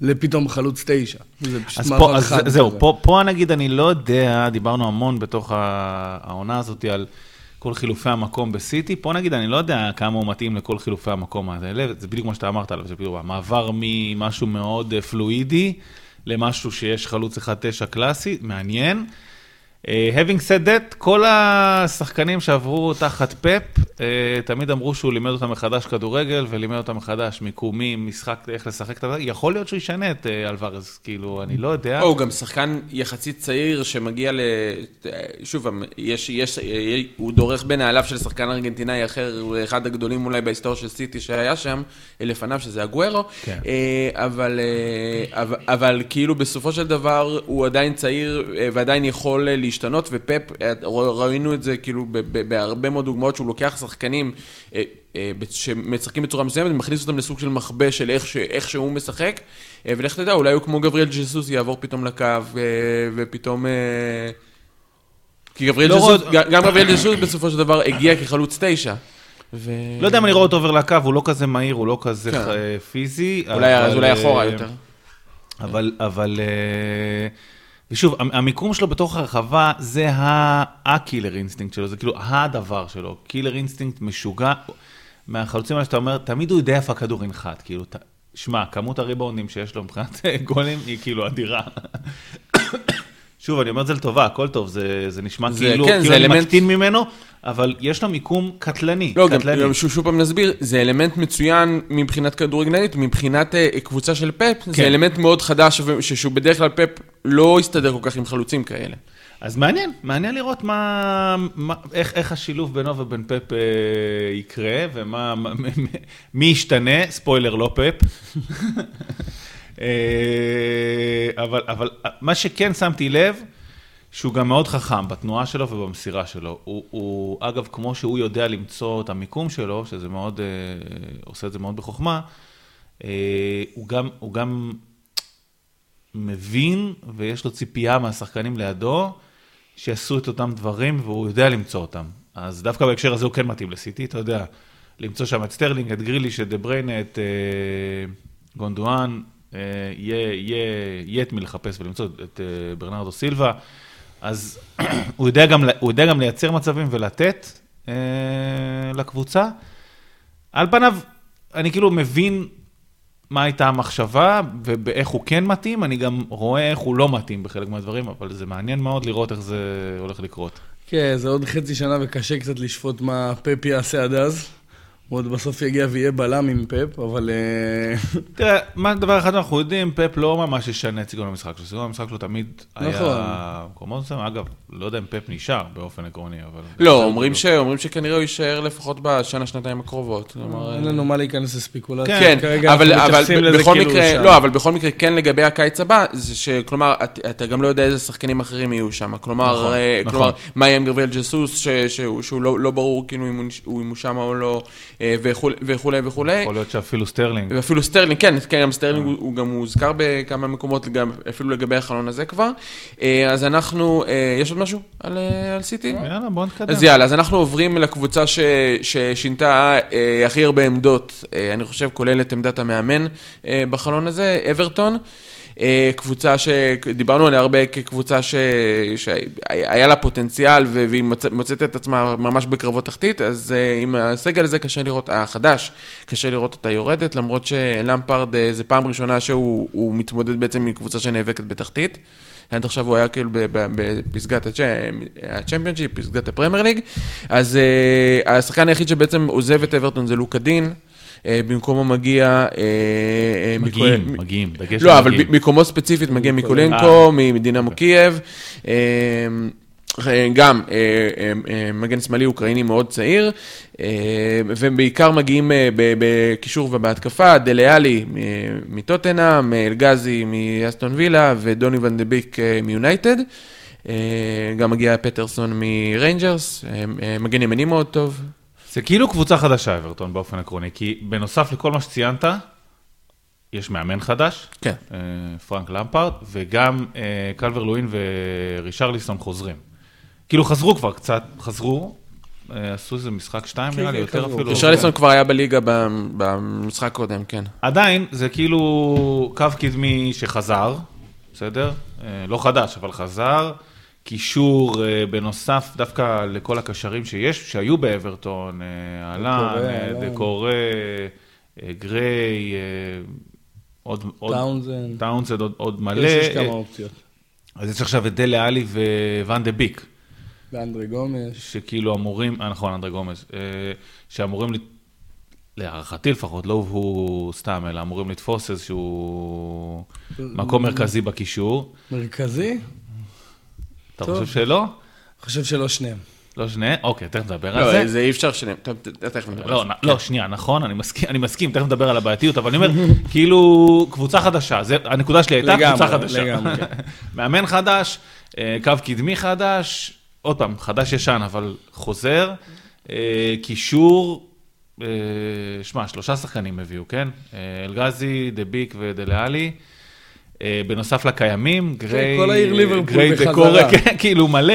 לפתאום חלוץ תשע. זה פשוט אז מעבר פה, אז חד. זהו, כזה. פה, פה נגיד, אני לא יודע, דיברנו המון בתוך העונה הזאת על כל חילופי המקום בסיטי, פה נגיד, אני לא יודע כמה הוא מתאים לכל חילופי המקום האלה, זה בדיוק מה שאתה אמרת עליו, בדיוק המעבר ממשהו מאוד אה, פלואידי למשהו שיש חלוץ 1-9 קלאסי, מעניין. Uh, having said that, כל השחקנים שעברו תחת פאפ, uh, תמיד אמרו שהוא לימד אותם מחדש כדורגל ולימד אותם מחדש מיקומים, משחק, איך לשחק את זה. יכול להיות שהוא ישנה את uh, אלוורז, כאילו, אני לא יודע. או, הוא גם שחקן יחסית צעיר שמגיע ל... שוב, יש, יש, הוא דורך בנעליו של שחקן ארגנטינאי אחר, הוא אחד הגדולים אולי בהיסטוריה של סיטי שהיה שם, לפניו, שזה הגוורו. כן. אה, אבל, אה, אבל, אבל כאילו בסופו של דבר הוא עדיין צעיר אה, ועדיין יכול אה, להשתנות, ופפ, אה, ראינו את זה כאילו בהרבה מאוד דוגמאות שהוא לוקח שחקנים אה, אה, שמשחקים בצורה מסוימת ומכניס אותם לסוג של מחבה של איך, ש, איך שהוא משחק, ולך תדע, אולי הוא כמו גבריאל ג'סוס יעבור פתאום לקו, ופתאום... כי גבריאל לא ג'סוס, רואה- גם גבריאל ג'סוס בסופו של דבר הגיע כחלוץ תשע. ו... לא יודע אם אני רואה אותו עובר לקו, הוא לא כזה מהיר, הוא לא כזה כן. פיזי. אולי, אז אבל, אולי אחורה יותר. אבל, אבל, אה, ושוב, המ- המיקום שלו בתוך הרחבה זה ה- ה killer instinct שלו, זה כאילו הדבר שלו. killer instinct משוגע. מהחלוצים האלה שאתה אומר, תמיד הוא יודע איפה הכדור ינחת, כאילו, שמע, כמות הריבאונדים שיש לו מבחינת גולים היא כאילו אדירה. שוב, אני אומר את זה לטובה, הכל טוב, זה, זה נשמע זה- כאילו, כן, כאילו זה אני אלמנט- מקטין ממנו, אבל יש לו מיקום קטלני, לא, קטלני. גם שוב, שוב פעם נסביר, זה אלמנט מצוין מבחינת כדורגלנית, מבחינת אה, קבוצה של פפ, כן. זה אלמנט מאוד חדש, שהוא בדרך כלל פפ לא הסתדר כל כך עם חלוצים כאלה. אז מעניין, מעניין לראות מה, מה איך, איך השילוב בינו ובין פפ אה, יקרה, ומה, מה- מי ישתנה, ספוילר, לא פפ. אה, אבל, אבל מה שכן שמתי לב, שהוא גם מאוד חכם בתנועה שלו ובמסירה שלו. הוא, הוא, אגב, כמו שהוא יודע למצוא את המיקום שלו, שזה מאוד, אה, עושה את זה מאוד בחוכמה, אה, הוא גם, הוא גם מבין ויש לו ציפייה מהשחקנים לידו, שיעשו את אותם דברים והוא יודע למצוא אותם. אז דווקא בהקשר הזה הוא כן מתאים לסיטי, אתה יודע, למצוא שם את סטרלינג, את גריליש, את דה בריינה, את אה, גונדואן, אה, יהיה, יהיה, את מי לחפש ולמצוא את אה, ברנרדו סילבה. אז הוא יודע, גם, הוא יודע גם לייצר מצבים ולתת אה, לקבוצה. על פניו, אני כאילו מבין מה הייתה המחשבה ואיך הוא כן מתאים, אני גם רואה איך הוא לא מתאים בחלק מהדברים, אבל זה מעניין מאוד לראות איך זה הולך לקרות. כן, זה עוד חצי שנה וקשה קצת לשפוט מה פפ יעשה עד אז. הוא עוד בסוף יגיע ויהיה בלם עם פפ, אבל... אה, תראה, מה דבר אחד אנחנו יודעים, פפ לא ממש ישנה את סגנון המשחק שלו, סגנון המשחק שלו תמיד נכון. היה מסוימים, אגב, לא יודע אם פפ נשאר באופן עקרוני, אבל... לא, אומרים, שכנראה הוא יישאר לפחות בשנה, שנתיים הקרובות. כלומר, אין לנו מה להיכנס לספיקולציה. כן, אבל, בכל כאילו מקרה. לא, אבל בכל מקרה, כן לגבי הקיץ הבא, זה שכלומר, את, אתה גם לא יודע איזה שחקנים אחרים יהיו שם. כלומר, נכון, אה, נכון. מה יהיה עם גבריאל ג'סוס, שהוא, לא, לא ברור כאילו אם הוא, שם או לא, אה, וכולי וכולי וכולי. יכול להיות שאפילו סטרלינג. ואפילו סטרלינג, כן, כן, גם סטרלינג הוא, הוא גם הוזכר בכמה מקומות, גם אפילו לגבי החלון הזה כבר. אה, אז אנחנו, אה, יש עוד משהו על, אה, על סיטי? יאללה, בוא נתקדם. אז יאללה, אז אנחנו עוברים לקבוצה ש, ששינתה אה, הכי הרבה עמדות, אה, אני חושב, כולל את עמדת המאמן אה, בחלון הזה, אברטון. אה, קבוצה שדיברנו עליה הרבה כקבוצה ש... שהיה לה פוטנציאל והיא מוצא- מוצאת את עצמה ממש בקרבות תחתית, אז אה, עם הסגל הזה קשה לראות, החדש, קשה לראות אותה יורדת, למרות שלמפרד אה, זה פעם ראשונה שהוא הוא מתמודד בעצם עם קבוצה שנאבקת בתחתית. עד עכשיו הוא היה כאילו בפסגת הצ'מפיונשיפ, פסגת הפרמייר ליג. אז השחקן היחיד שבעצם עוזב את אברטון זה לוקה דין. אה, במקומו מגיע... אה, אה, מגיעים, מיקו- מגיעים, דגש לא, אבל מגיעים. מקומו ספציפית מגיע. מיקולנקו, מדינמו קייב. אה, אה, גם מגן שמאלי אוקראיני מאוד צעיר, אה, ובעיקר מגיעים בקישור ובהתקפה, דלה אלי מטוטנאם, אלגזי מאסטון וילה ודוני ון דה ביק אה, מיונייטד. גם מגיע פטרסון מריינג'רס, מגן ימני מאוד טוב. זה כאילו קבוצה חדשה, אברטון, באופן עקרוני, כי בנוסף לכל מה שציינת, יש מאמן חדש, כן. אה, פרנק למפרד, וגם אה, קלברט לואין ורישרליסון חוזרים. כאילו חזרו כבר קצת, חזרו, אה, עשו איזה משחק שתיים כן, נראה לי, כן, יותר חזרו. אפילו. רישרליסון כבר היה בליגה במשחק הקודם, כן. עדיין, זה כאילו קו קדמי שחזר, בסדר? לא חדש, אבל חזר. קישור אה, בנוסף דווקא לכל הקשרים שיש, שהיו באברטון, אה, אהלן, דקורא, אה, אה, גריי, עוד, עוד, טאונזן. עוד, עוד מלא. יש כמה אופציות. אז יש עכשיו את דלה עלי וואן דה ביק, ואנדרי גומש. שכאילו אמורים, נכון, אנדרי גומז, שאמורים, להערכתי לפחות, לא הוא סתם, אלא אמורים לתפוס איזשהו מקום מרכזי בקישור. מרכזי? אתה טוב. חושב שלא? אני חושב שלא שניהם. לא שני? אוקיי, תכף נדבר על לא, זה. זה אי אפשר שניהם. תכף נדבר על לא, זה. נ- לא, שנייה, נכון, אני מסכים, אני מסכים, תכף נדבר על הבעייתיות, אבל אני אומר, כאילו, קבוצה חדשה, זה, הנקודה שלי הייתה לגמרי, קבוצה חדשה. לגמרי. מאמן חדש, אה, קו קדמי חדש, עוד פעם, חדש-ישן, אבל חוזר, אה, קישור, אה, שמע, שלושה שחקנים הביאו, כן? אלגזי, דה ביק ודלאלי. אה, בנוסף לקיימים, גריי, כל העיר ליברפול בחזרה. כן, כאילו מלא.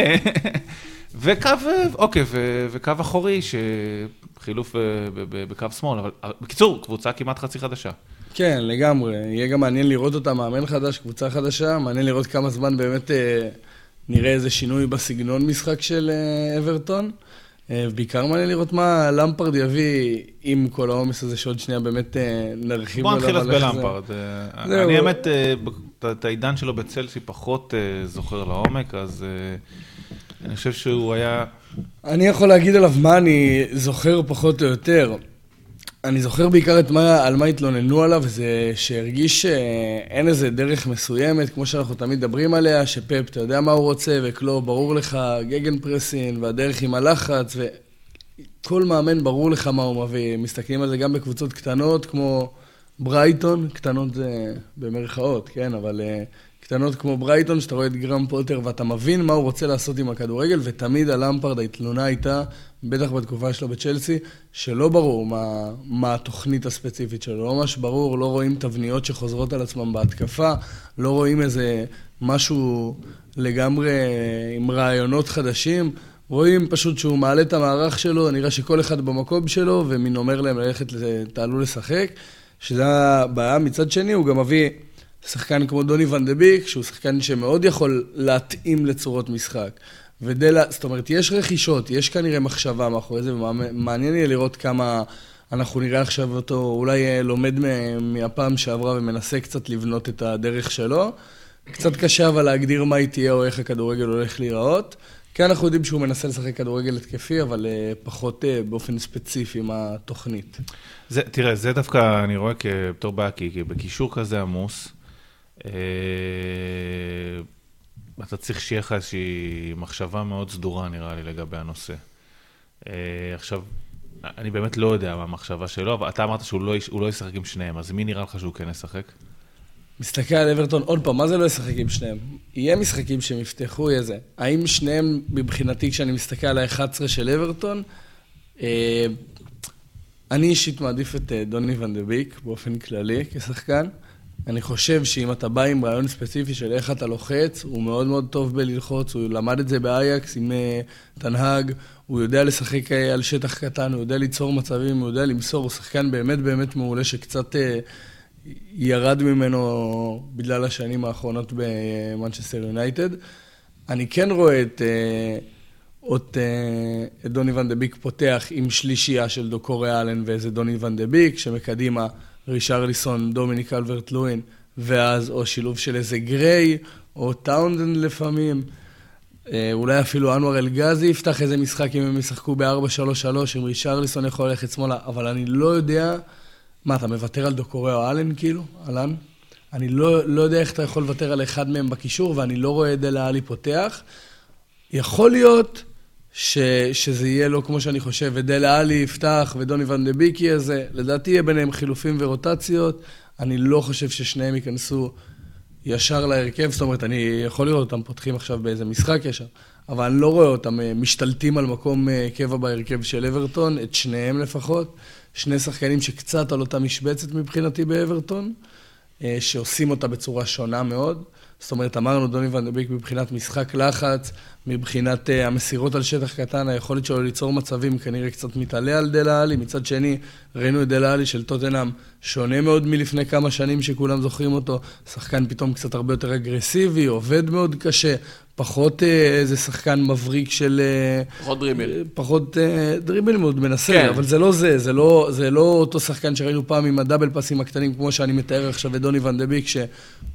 וקו, אה, אוקיי, וקו אחורי, שחילוף אה, בקו שמאל, אבל בקיצור, קבוצה כמעט חצי חדשה. כן, לגמרי. יהיה גם מעניין לראות אותה, מאמן חדש, קבוצה חדשה. מעניין לראות כמה זמן באמת אה, נראה איזה שינוי בסגנון משחק של אברטון. בעיקר מעניין לראות מה למפרד יביא עם כל העומס הזה, שעוד שנייה באמת אה, נרחיב בוא נתחיל אז בלמפרד. אה. אני האמת, אה, את- העידן שלו בצלסי פחות אה, זוכר לעומק, אז אה, אני חושב שהוא היה... אני יכול להגיד עליו מה אני זוכר פחות או יותר. אני זוכר בעיקר את מה, על מה התלוננו עליו, זה שהרגיש שאין איזה דרך מסוימת, כמו שאנחנו תמיד מדברים עליה, שפפ, אתה יודע מה הוא רוצה, וקלוב, ברור לך, גגן פרסין, והדרך עם הלחץ, וכל מאמן ברור לך מה הוא מביא. מסתכלים על זה גם בקבוצות קטנות, כמו ברייטון, קטנות זה במרכאות, כן, אבל uh, קטנות כמו ברייטון, שאתה רואה את גרם פוטר ואתה מבין מה הוא רוצה לעשות עם הכדורגל, ותמיד הלמפרד, התלונה הייתה, בטח בתקופה שלו בצ'לסי, שלא ברור מה, מה התוכנית הספציפית שלו, לא ממש ברור, לא רואים תבניות שחוזרות על עצמם בהתקפה, לא רואים איזה משהו לגמרי עם רעיונות חדשים. רואים פשוט שהוא מעלה את המערך שלו, נראה שכל אחד במקום שלו, ומין אומר להם ללכת, תעלו לשחק, שזה הבעיה. מצד שני, הוא גם מביא שחקן כמו דוני ון דה ביק, שהוא שחקן שמאוד יכול להתאים לצורות משחק. ודלה, זאת אומרת, יש רכישות, יש כנראה מחשבה מאחורי זה, ומעניין יהיה לראות כמה אנחנו נראה עכשיו אותו, אולי לומד מהפעם שעברה ומנסה קצת לבנות את הדרך שלו. קצת קשה אבל להגדיר מה היא תהיה או איך הכדורגל הולך להיראות. כי אנחנו יודעים שהוא מנסה לשחק כדורגל התקפי, אבל אה, פחות אה, באופן ספציפי מה התוכנית. זה, תראה, זה דווקא אני רואה כבתור בעיה, כי בקישור כזה עמוס, אה, אתה צריך שיהיה לך איזושהי מחשבה מאוד סדורה, נראה לי, לגבי הנושא. אה, עכשיו, אני באמת לא יודע מה המחשבה שלו, אבל אתה אמרת שהוא לא, לא ישחק עם שניהם, אז מי נראה לך שהוא כן ישחק? מסתכל על אברטון, עוד פעם, מה זה לא ישחק עם שניהם? יהיה משחקים שהם יפתחו, יהיה זה. האם שניהם, מבחינתי, כשאני מסתכל על ה-11 של אברטון, אה, אני אישית מעדיף את אה, דוני ון דה ביק באופן כללי כשחקן. אני חושב שאם אתה בא עם רעיון ספציפי של איך אתה לוחץ, הוא מאוד מאוד טוב בללחוץ, הוא למד את זה באייקס עם אה, טן האח, הוא יודע לשחק אה, על שטח קטן, הוא יודע ליצור מצבים, הוא יודע למסור, הוא שחקן באמת באמת מעולה שקצת אה, ירד ממנו בגלל השנים האחרונות במנצ'סטר יונייטד. אני כן רואה את, את, את דוני ון דה ביק פותח עם שלישייה של דוקורי אלן ואיזה דוני ון דה ביק, שמקדימה רישרליסון, דומיניק אלברט לואין, ואז או שילוב של איזה גריי, או טאונדן לפעמים. אה, אולי אפילו אנואר אלגזי יפתח איזה משחק אם הם ישחקו ב-4-3-3, אם רישרליסון יכול ללכת שמאלה, אבל אני לא יודע... מה, אתה מוותר על דוקורי או אלן, כאילו? אלן? אני לא, לא יודע איך אתה יכול לוותר על אחד מהם בקישור, ואני לא רואה את דלה עלי פותח. יכול להיות ש, שזה יהיה לא כמו שאני חושב, ודלה עלי יפתח ודוני ון דה ביק יהיה זה. לדעתי יהיה ביניהם חילופים ורוטציות. אני לא חושב ששניהם ייכנסו ישר להרכב, זאת אומרת, אני יכול לראות אותם פותחים עכשיו באיזה משחק ישר, אבל אני לא רואה אותם אה, משתלטים על מקום אה, קבע בהרכב של אברטון, את שניהם לפחות. שני שחקנים שקצת על אותה משבצת מבחינתי באברטון, אה, שעושים אותה בצורה שונה מאוד. זאת אומרת, אמרנו דוני ונדביק מבחינת משחק לחץ, מבחינת uh, המסירות על שטח קטן, היכולת שלו ליצור מצבים כנראה קצת מתעלה על דלה עלי. מצד שני, ראינו את דלה עלי של טוטנאם שונה מאוד מלפני כמה שנים שכולם זוכרים אותו. שחקן פתאום קצת הרבה יותר אגרסיבי, עובד מאוד קשה, פחות אה, איזה שחקן מבריק של... אה, פחות דריבל. אה, פחות דריבל מאוד מנסה, כן. אבל זה לא זה, זה לא, זה לא אותו שחקן שראינו פעם עם הדאבל פסים הקטנים, כמו שאני מתאר עכשיו את דוני ון דה ביק, שהוא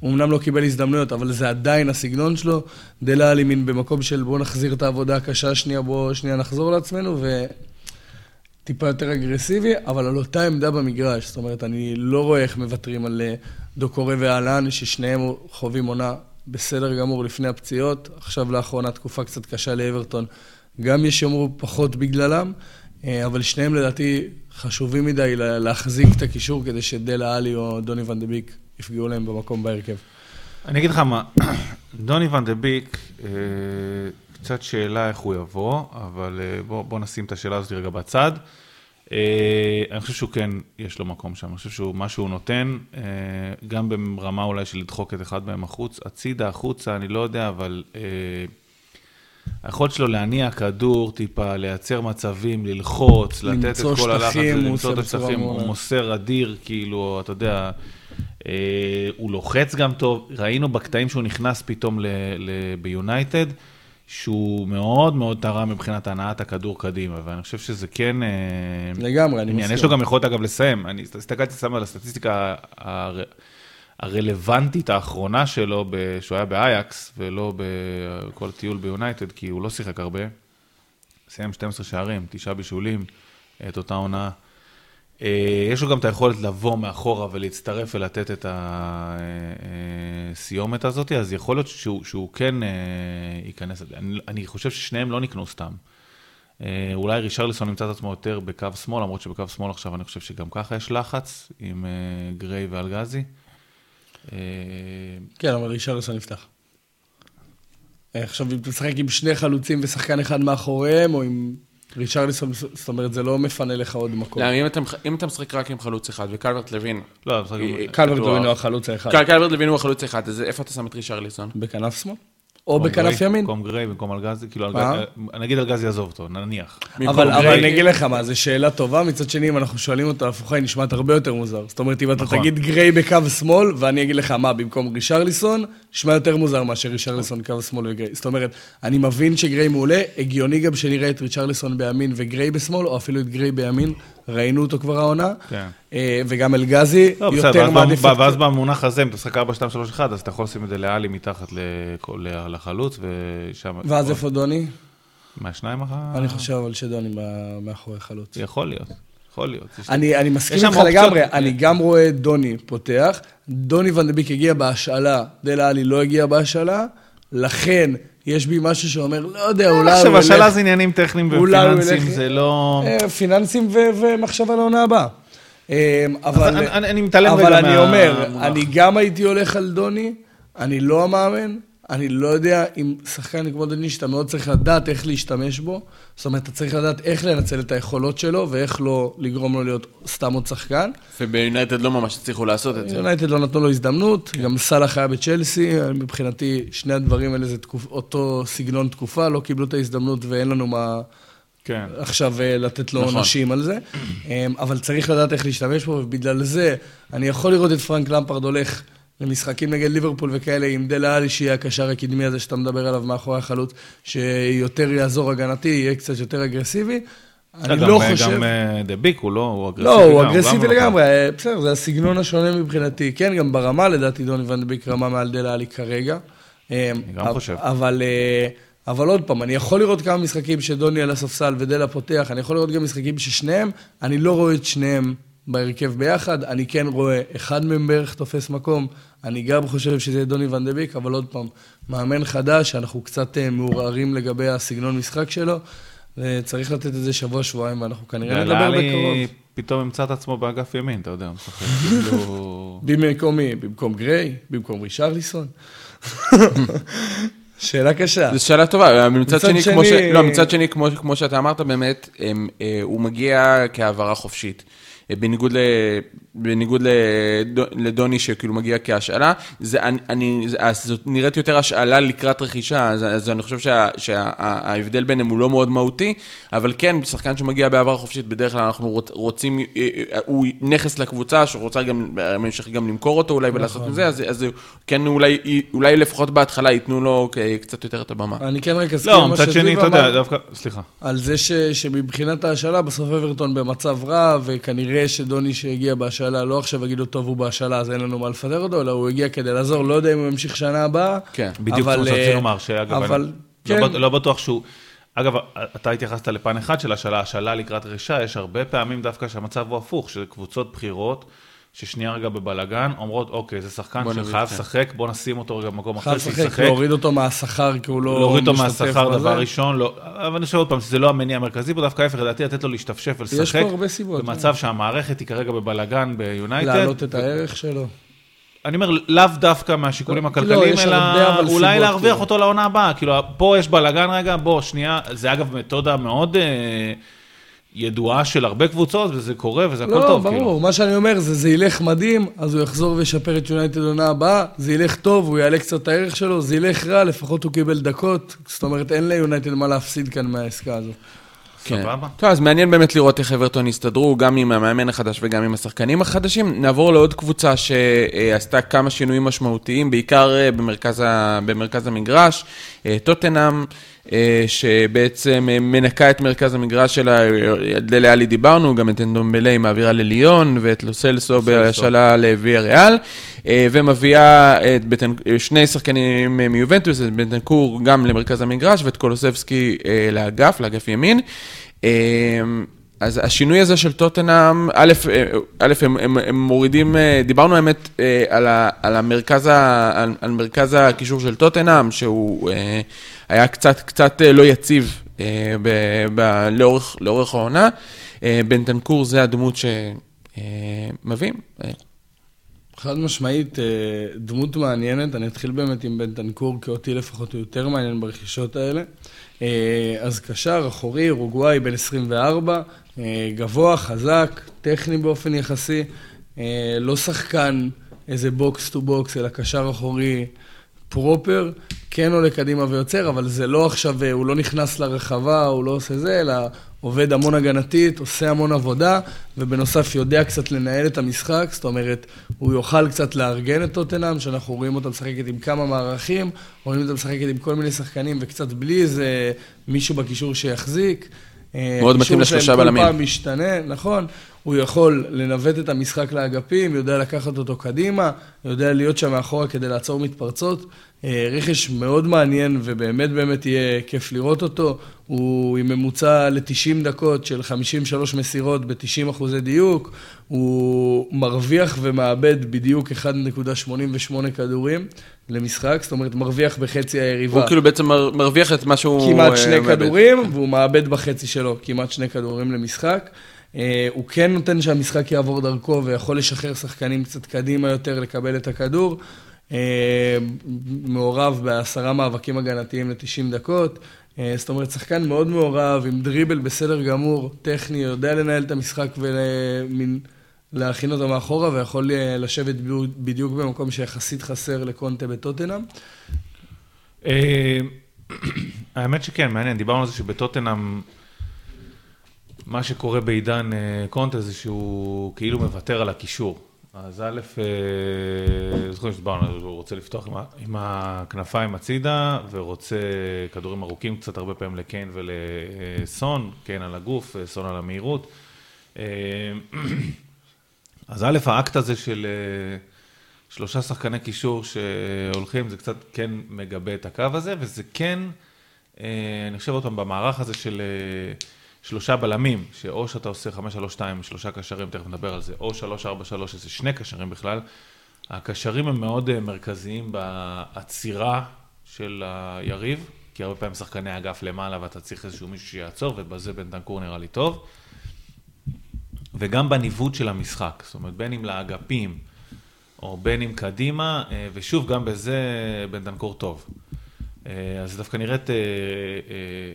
אמנם לא קיבל הזדמנויות, אבל זה עדיין הסגנון שלו. דלה עלי מין במקום של בואו נחזיר את העבודה הקשה שנייה, בואו שנייה נחזור לעצמנו, ו... טיפה יותר אגרסיבי, אבל על אותה עמדה במגרש. זאת אומרת, אני לא רואה איך מוותרים על דוקורי ואהלן, ששניהם חווים עונה בסדר גמור לפני הפציעות, עכשיו לאחרונה תקופה קצת קשה לאברטון, גם יש יאמרו פחות בגללם, אה, אבל שניהם לדעתי חשובים מדי להחזיק את הקישור כדי שדלה עלי או דוני ון דה ביק יפגעו להם במקום בהרכב. אני אגיד לך מה, דוני ון דה ביק, אה, קצת שאלה איך הוא יבוא, אבל אה, בוא, בוא נשים את השאלה הזאת רגע בצד. אה, אני חושב שהוא כן, יש לו מקום שם. אני חושב שהוא, מה שהוא נותן, אה, גם ברמה אולי של לדחוק את אחד מהם החוץ, הצידה, החוצה, אני לא יודע, אבל אה, היכולת שלו להניע כדור טיפה, לייצר מצבים, ללחוץ, לתת את כל הלחץ, למצוא את השטחים, הוא מוסר אדיר, כאילו, אתה יודע, הוא לוחץ גם טוב. ראינו בקטעים שהוא נכנס פתאום ביונייטד, שהוא מאוד מאוד תרם מבחינת הנעת הכדור קדימה, ואני חושב שזה כן... אה, לגמרי, אני מסכים. יש לו גם יכולת, אגב, לסיים. אני הסתכלתי סתם על הסטטיסטיקה הר... הרלוונטית האחרונה שלו, שהוא היה באייקס, ולא בכל טיול ביונייטד, כי הוא לא שיחק הרבה. סיים 12 שערים, תשעה בישולים, את אותה עונה. אה, יש לו גם את היכולת לבוא מאחורה ולהצטרף ולתת את הסיומת הזאת, אז יכול להיות שהוא, שהוא כן אה, ייכנס. אני, אני חושב ששניהם לא נקנו סתם. אה, אולי רישרליסון נמצא את עצמו יותר בקו שמאל, למרות שבקו שמאל עכשיו אני חושב שגם ככה יש לחץ עם גריי ואלגזי. כן, אבל רישרליסון נפתח. עכשיו, אם אתה משחק עם שני חלוצים ושחקן אחד מאחוריהם, או עם ריצ'רליסון, זאת אומרת, זה לא מפנה לך עוד מקום. לא, אם אתה משחק רק עם חלוץ אחד, וקלברט לוין... לא, קלברט לוין הוא החלוץ האחד. קלברט לוין הוא החלוץ האחד, אז איפה אתה שם את ריצ'רליסון? בכנף שמאל? או בכנף ימין. במקום גריי, במקום אלגזי, כאילו, אה? נגיד אלגזי יעזוב אותו, נניח. אבל אני אגיד לך מה, זו שאלה טובה, מצד שני, אם אנחנו שואלים אותה הפוכה, היא נשמעת הרבה יותר מוזר. זאת אומרת, אם אתה נכון. תגיד גריי בקו שמאל, ואני אגיד לך מה, במקום רישרליסון, נשמע יותר מוזר מאשר רישרליסון קו שמאל וגריי. זאת אומרת, אני מבין שגריי מעולה, הגיוני גם שנראה את רישרליסון בימין וגריי בשמאל, או אפילו את גריי בימין, ראינו אותו כבר העונה, כן. אה, וגם אלגזי לא, יותר מעדיף... ואז במונח הזה, אם אתה משחק 4, 2, 3, 1, אז אתה יכול לשים את זה לאלי מתחת לחלוץ, ושם... ואז איפה דוני? מהשניים אחר... אני חושב אבל שדוני מאחורי חלוץ. יכול להיות. יכול להיות. אני, אני מסכים איתך לגמרי, אני גם רואה דוני פותח, דוני ונדביק הגיע בהשאלה, דלה עלי לא הגיע בהשאלה, לכן יש בי משהו שאומר, לא יודע, אולי הוא ילך... עכשיו, השאלה זה עניינים טכניים ופיננסיים, זה לא... אה, פיננסים ומחשבה לעונה הבאה. אה, אבל אני מתעלם רגע מה... אבל אני אומר, אני גם הייתי הולך על דוני, אני לא המאמן, אני לא יודע אם שחקן כמו דני, שאתה מאוד צריך לדעת איך להשתמש בו, זאת אומרת, אתה צריך לדעת איך לנצל את היכולות שלו, ואיך לא לגרום לו להיות סתם עוד שחקן. וביונייטד לא ממש הצליחו לעשות את זה. ביונייטד לא נתנו לו הזדמנות, כן. גם סאלח היה בצ'לסי, מבחינתי שני הדברים האלה זה תקופ... אותו סגנון תקופה, לא קיבלו את ההזדמנות ואין לנו מה... כן. עכשיו אה, לתת לו נכון. עונשים על זה, אמ, אבל צריך לדעת איך להשתמש בו, ובגלל זה אני יכול לראות את פרנק למפרד הולך למשחקים נגד ליברפול וכאלה, עם דלה אלי, שיהיה הקשר הקדמי הזה שאתה מדבר עליו מאחורי החלוץ, שיותר יעזור הגנתי, יהיה קצת יותר אגרסיבי. אני לא חושב... גם אה, דה ביק הוא לא, הוא אגרסיבי לא, הוא אגרסיבי לגמרי, אה, בסדר, זה הסגנון השונה מבחינתי. כן, גם ברמה, לדעתי, דוני ון דה רמה מעל דלה אלי כרגע. אני גם חושב. אבל... אבל עוד פעם, אני יכול לראות כמה משחקים שדוני על הספסל ודלה פותח, אני יכול לראות גם משחקים ששניהם, אני לא רואה את שניהם בהרכב ביחד, אני כן רואה אחד מהם בערך תופס מקום, אני גם חושב שזה דוני ון דה ביק, אבל עוד פעם, מאמן חדש, אנחנו קצת אה, מעורערים לגבי הסגנון משחק שלו, וצריך לתת את זה שבוע-שבועיים, ואנחנו כנראה נדבר בקרוב. פתאום ימצא את עצמו באגף ימין, אתה יודע, הוא משחק כאילו... במקום מי? במקום גריי? במקום רישרליסון? שאלה קשה. זו שאלה טובה, מצד שני, שני... לא, מצד שני, כמו, כמו שאתה אמרת, באמת, הם, אה, הוא מגיע כהעברה חופשית. בניגוד, ל, בניגוד לדו, לדוני שכאילו מגיע כהשאלה, זה, אני, אני, זאת נראית יותר השאלה לקראת רכישה, אז, אז אני חושב שה, שההבדל ביניהם הוא לא מאוד מהותי, אבל כן, שחקן שמגיע בעבר חופשית, בדרך כלל אנחנו רוצים, הוא נכס לקבוצה, שרוצה גם, בהמשך גם למכור אותו אולי ולעשות את זה, אז, אז כן אולי, אולי לפחות בהתחלה ייתנו לו קצת יותר את הבמה. אני כן רק אזכיר לא, מה שזיו אמר, סליחה. על זה ש, שמבחינת ההשאלה, בסוף אברטון במצב רע, וכנראה שדוני שהגיע בהשאלה, לא עכשיו יגידו, טוב, הוא בהשאלה, אז אין לנו מה לפטר אותו, אלא הוא הגיע כדי לעזור, לא יודע אם הוא ימשיך שנה הבאה. כן, בדיוק כמו שרציתי לומר, שאגב, אבל, אני כן. לא, לא בטוח שהוא... אגב, אתה התייחסת לפן אחד של השאלה, השאלה לקראת רכישה, יש הרבה פעמים דווקא שהמצב הוא הפוך, שזה קבוצות בחירות. ששנייה רגע בבלגן, אומרות, אוקיי, זה שחקן שחייב לשחק, בוא נשים אותו רגע במקום אחר, שישחק. חייב לשחק, להוריד אותו מהשכר, כי הוא לא להוריד אותו מהשכר, דבר ראשון, לא, אבל אני חושב עוד פעם, שזה לא המניע המרכזי פה, דווקא ההפך, לדעתי, לתת לו להשתפשף ולשחק. יש פה הרבה סיבות. במצב כן. שהמערכת היא כרגע בבלגן ביונייטד. להעלות את הערך שלו. אני אומר, לאו דווקא מהשיקולים לא, הכלכליים, אלא אולי להרוויח כאילו. אותו לעונה הבאה. כאילו, פה יש בלאגן רגע, בוא, שנייה, זה אגב מתודה מאוד... ידועה של הרבה קבוצות, וזה קורה, וזה הכל לא, טוב, ברור, כאילו. מה שאני אומר זה, זה ילך מדהים, אז הוא יחזור וישפר את יונייטד עונה הבאה, זה ילך טוב, הוא יעלה קצת את הערך שלו, זה ילך רע, לפחות הוא קיבל דקות, זאת אומרת, אין ליונייטד מה להפסיד כאן מהעסקה הזו. כן. סבבה. טוב, אז מעניין באמת לראות איך אברטון יסתדרו, גם עם המאמן החדש וגם עם השחקנים החדשים. נעבור לעוד קבוצה שעשתה כמה שינויים משמעותיים, בעיקר אה, במרכז, ה... במרכז המגרש. אה, טוטנאם, שבעצם מנקה את מרכז המגרש שלה, דלה עלי דיברנו, גם את אנדומבלי מעבירה לליון, ואת לוסלסו בהשאלה לוויה ריאל, ומביאה את בטנ... שני שחקנים מיובנטוס, את בטנקור גם למרכז המגרש, ואת קולוסבסקי לאגף, לאגף ימין. אז השינוי הזה של טוטנאם, א', א' הם, הם, הם מורידים, דיברנו האמת על, ה, על, המרכז ה, על, על מרכז הקישור של טוטנאם, שהוא היה קצת, קצת לא יציב ב, ב, לאורך, לאורך העונה. בנטנקור זה הדמות שמביאים. חד משמעית, דמות מעניינת, אני אתחיל באמת עם בנטנקור, כי אותי לפחות הוא יותר מעניין ברכישות האלה. אז קשר, אחורי, אורוגוואי, בן 24, אה, גבוה, חזק, טכני באופן יחסי, אה, לא שחקן איזה box to box, אלא קשר אחורי proper, כן עולה קדימה ויוצר, אבל זה לא עכשיו, אה, הוא לא נכנס לרחבה, הוא לא עושה זה, אלא עובד המון הגנתית, עושה המון עבודה, ובנוסף יודע קצת לנהל את המשחק, זאת אומרת, הוא יוכל קצת לארגן את טוטנאם, שאנחנו רואים אותה משחקת עם כמה מערכים, רואים אותה משחקת עם כל מיני שחקנים, וקצת בלי איזה מישהו בקישור שיחזיק. אה, מאוד מתאים לשלושה בלמים. כל פעם משתנה, נכון. הוא יכול לנווט את המשחק לאגפים, יודע לקחת אותו קדימה, יודע להיות שם מאחורה כדי לעצור מתפרצות. אה, רכש מאוד מעניין ובאמת באמת יהיה כיף לראות אותו. הוא עם ממוצע ל-90 דקות של 53 מסירות ב-90 אחוזי דיוק. הוא מרוויח ומאבד בדיוק 1.88 כדורים למשחק, זאת אומרת מרוויח בחצי היריבה. הוא כאילו בעצם מרוויח את מה שהוא... כמעט שני uh, כדורים, מאבד. והוא מאבד בחצי שלו כמעט שני כדורים למשחק. Uh, הוא כן נותן שהמשחק יעבור דרכו ויכול לשחרר שחקנים קצת קדימה יותר לקבל את הכדור. Uh, מעורב בעשרה מאבקים הגנתיים ל-90 דקות. Uh, זאת אומרת, שחקן מאוד מעורב, עם דריבל בסדר גמור, טכני, יודע לנהל את המשחק ומין... להכין אותו מאחורה, ויכול לשבת בדיוק במקום שיחסית חסר לקונטה בטוטנאם. אה, האמת שכן, מעניין, דיברנו על זה שבטוטנאם, מה שקורה בעידן אה, קונטה זה שהוא כאילו מוותר על הקישור. אז א', אה, זוכרים שדיברנו, הוא רוצה לפתוח עם הכנפיים הצידה, ורוצה כדורים ארוכים קצת הרבה פעמים לקיין ולסון, קיין על הגוף, סון על המהירות. אז א', האקט הזה של אה, שלושה שחקני קישור שהולכים, זה קצת כן מגבה את הקו הזה, וזה כן, אה, אני חושב עוד פעם, במערך הזה של אה, שלושה בלמים, שאו שאתה עושה 5-3-2, שלושה קשרים, תכף נדבר על זה, או 3-4-3, שזה שני קשרים בכלל, הקשרים הם מאוד מרכזיים בעצירה של היריב, כי הרבה פעמים שחקני אגף למעלה ואתה צריך איזשהו מישהו שיעצור, ובזה בן דנקור נראה לי טוב. וגם בניווט של המשחק, זאת אומרת, בין אם לאגפים, או בין אם קדימה, אה, ושוב, גם בזה בן דנקור טוב. אה, אז דווקא נראית אה,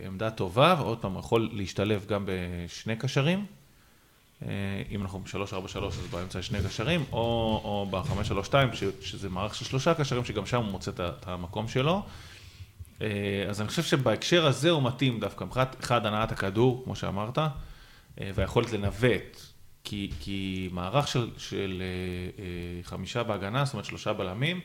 עמדה טובה, ועוד פעם, יכול להשתלב גם בשני קשרים, אם אנחנו ב-343 אז באמצע שני קשרים, או, או ב-532, שזה מערך של שלושה קשרים, שגם שם הוא מוצא את המקום שלו. אז אני חושב שבהקשר הזה הוא מתאים דווקא, מבחינת אחד, הנעת הכדור, כמו שאמרת, והיכולת לנווט, כי, כי מערך של, של חמישה בהגנה, זאת אומרת שלושה בלמים,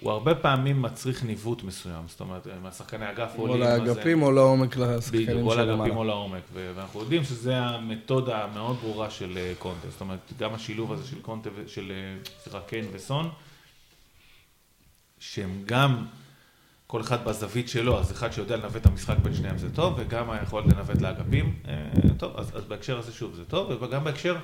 הוא הרבה פעמים מצריך ניווט מסוים, זאת אומרת, מהשחקני אגף עולים... או לאגפים או לעומק לשחקנים של למעלה. או לאגפים או לעומק, ואנחנו יודעים שזו המתודה המאוד ברורה של אה, קונטה, זאת אומרת, גם השילוב הזה של קונטה, של, אה, סליחה, קיין וסון, שהם גם, כל אחד בזווית שלו, אז אחד שיודע לנווט את המשחק בין שניהם זה טוב, וגם היכולת לנווט לאגפים, אה, טוב, אז, אז בהקשר הזה שוב זה טוב, וגם בהקשר...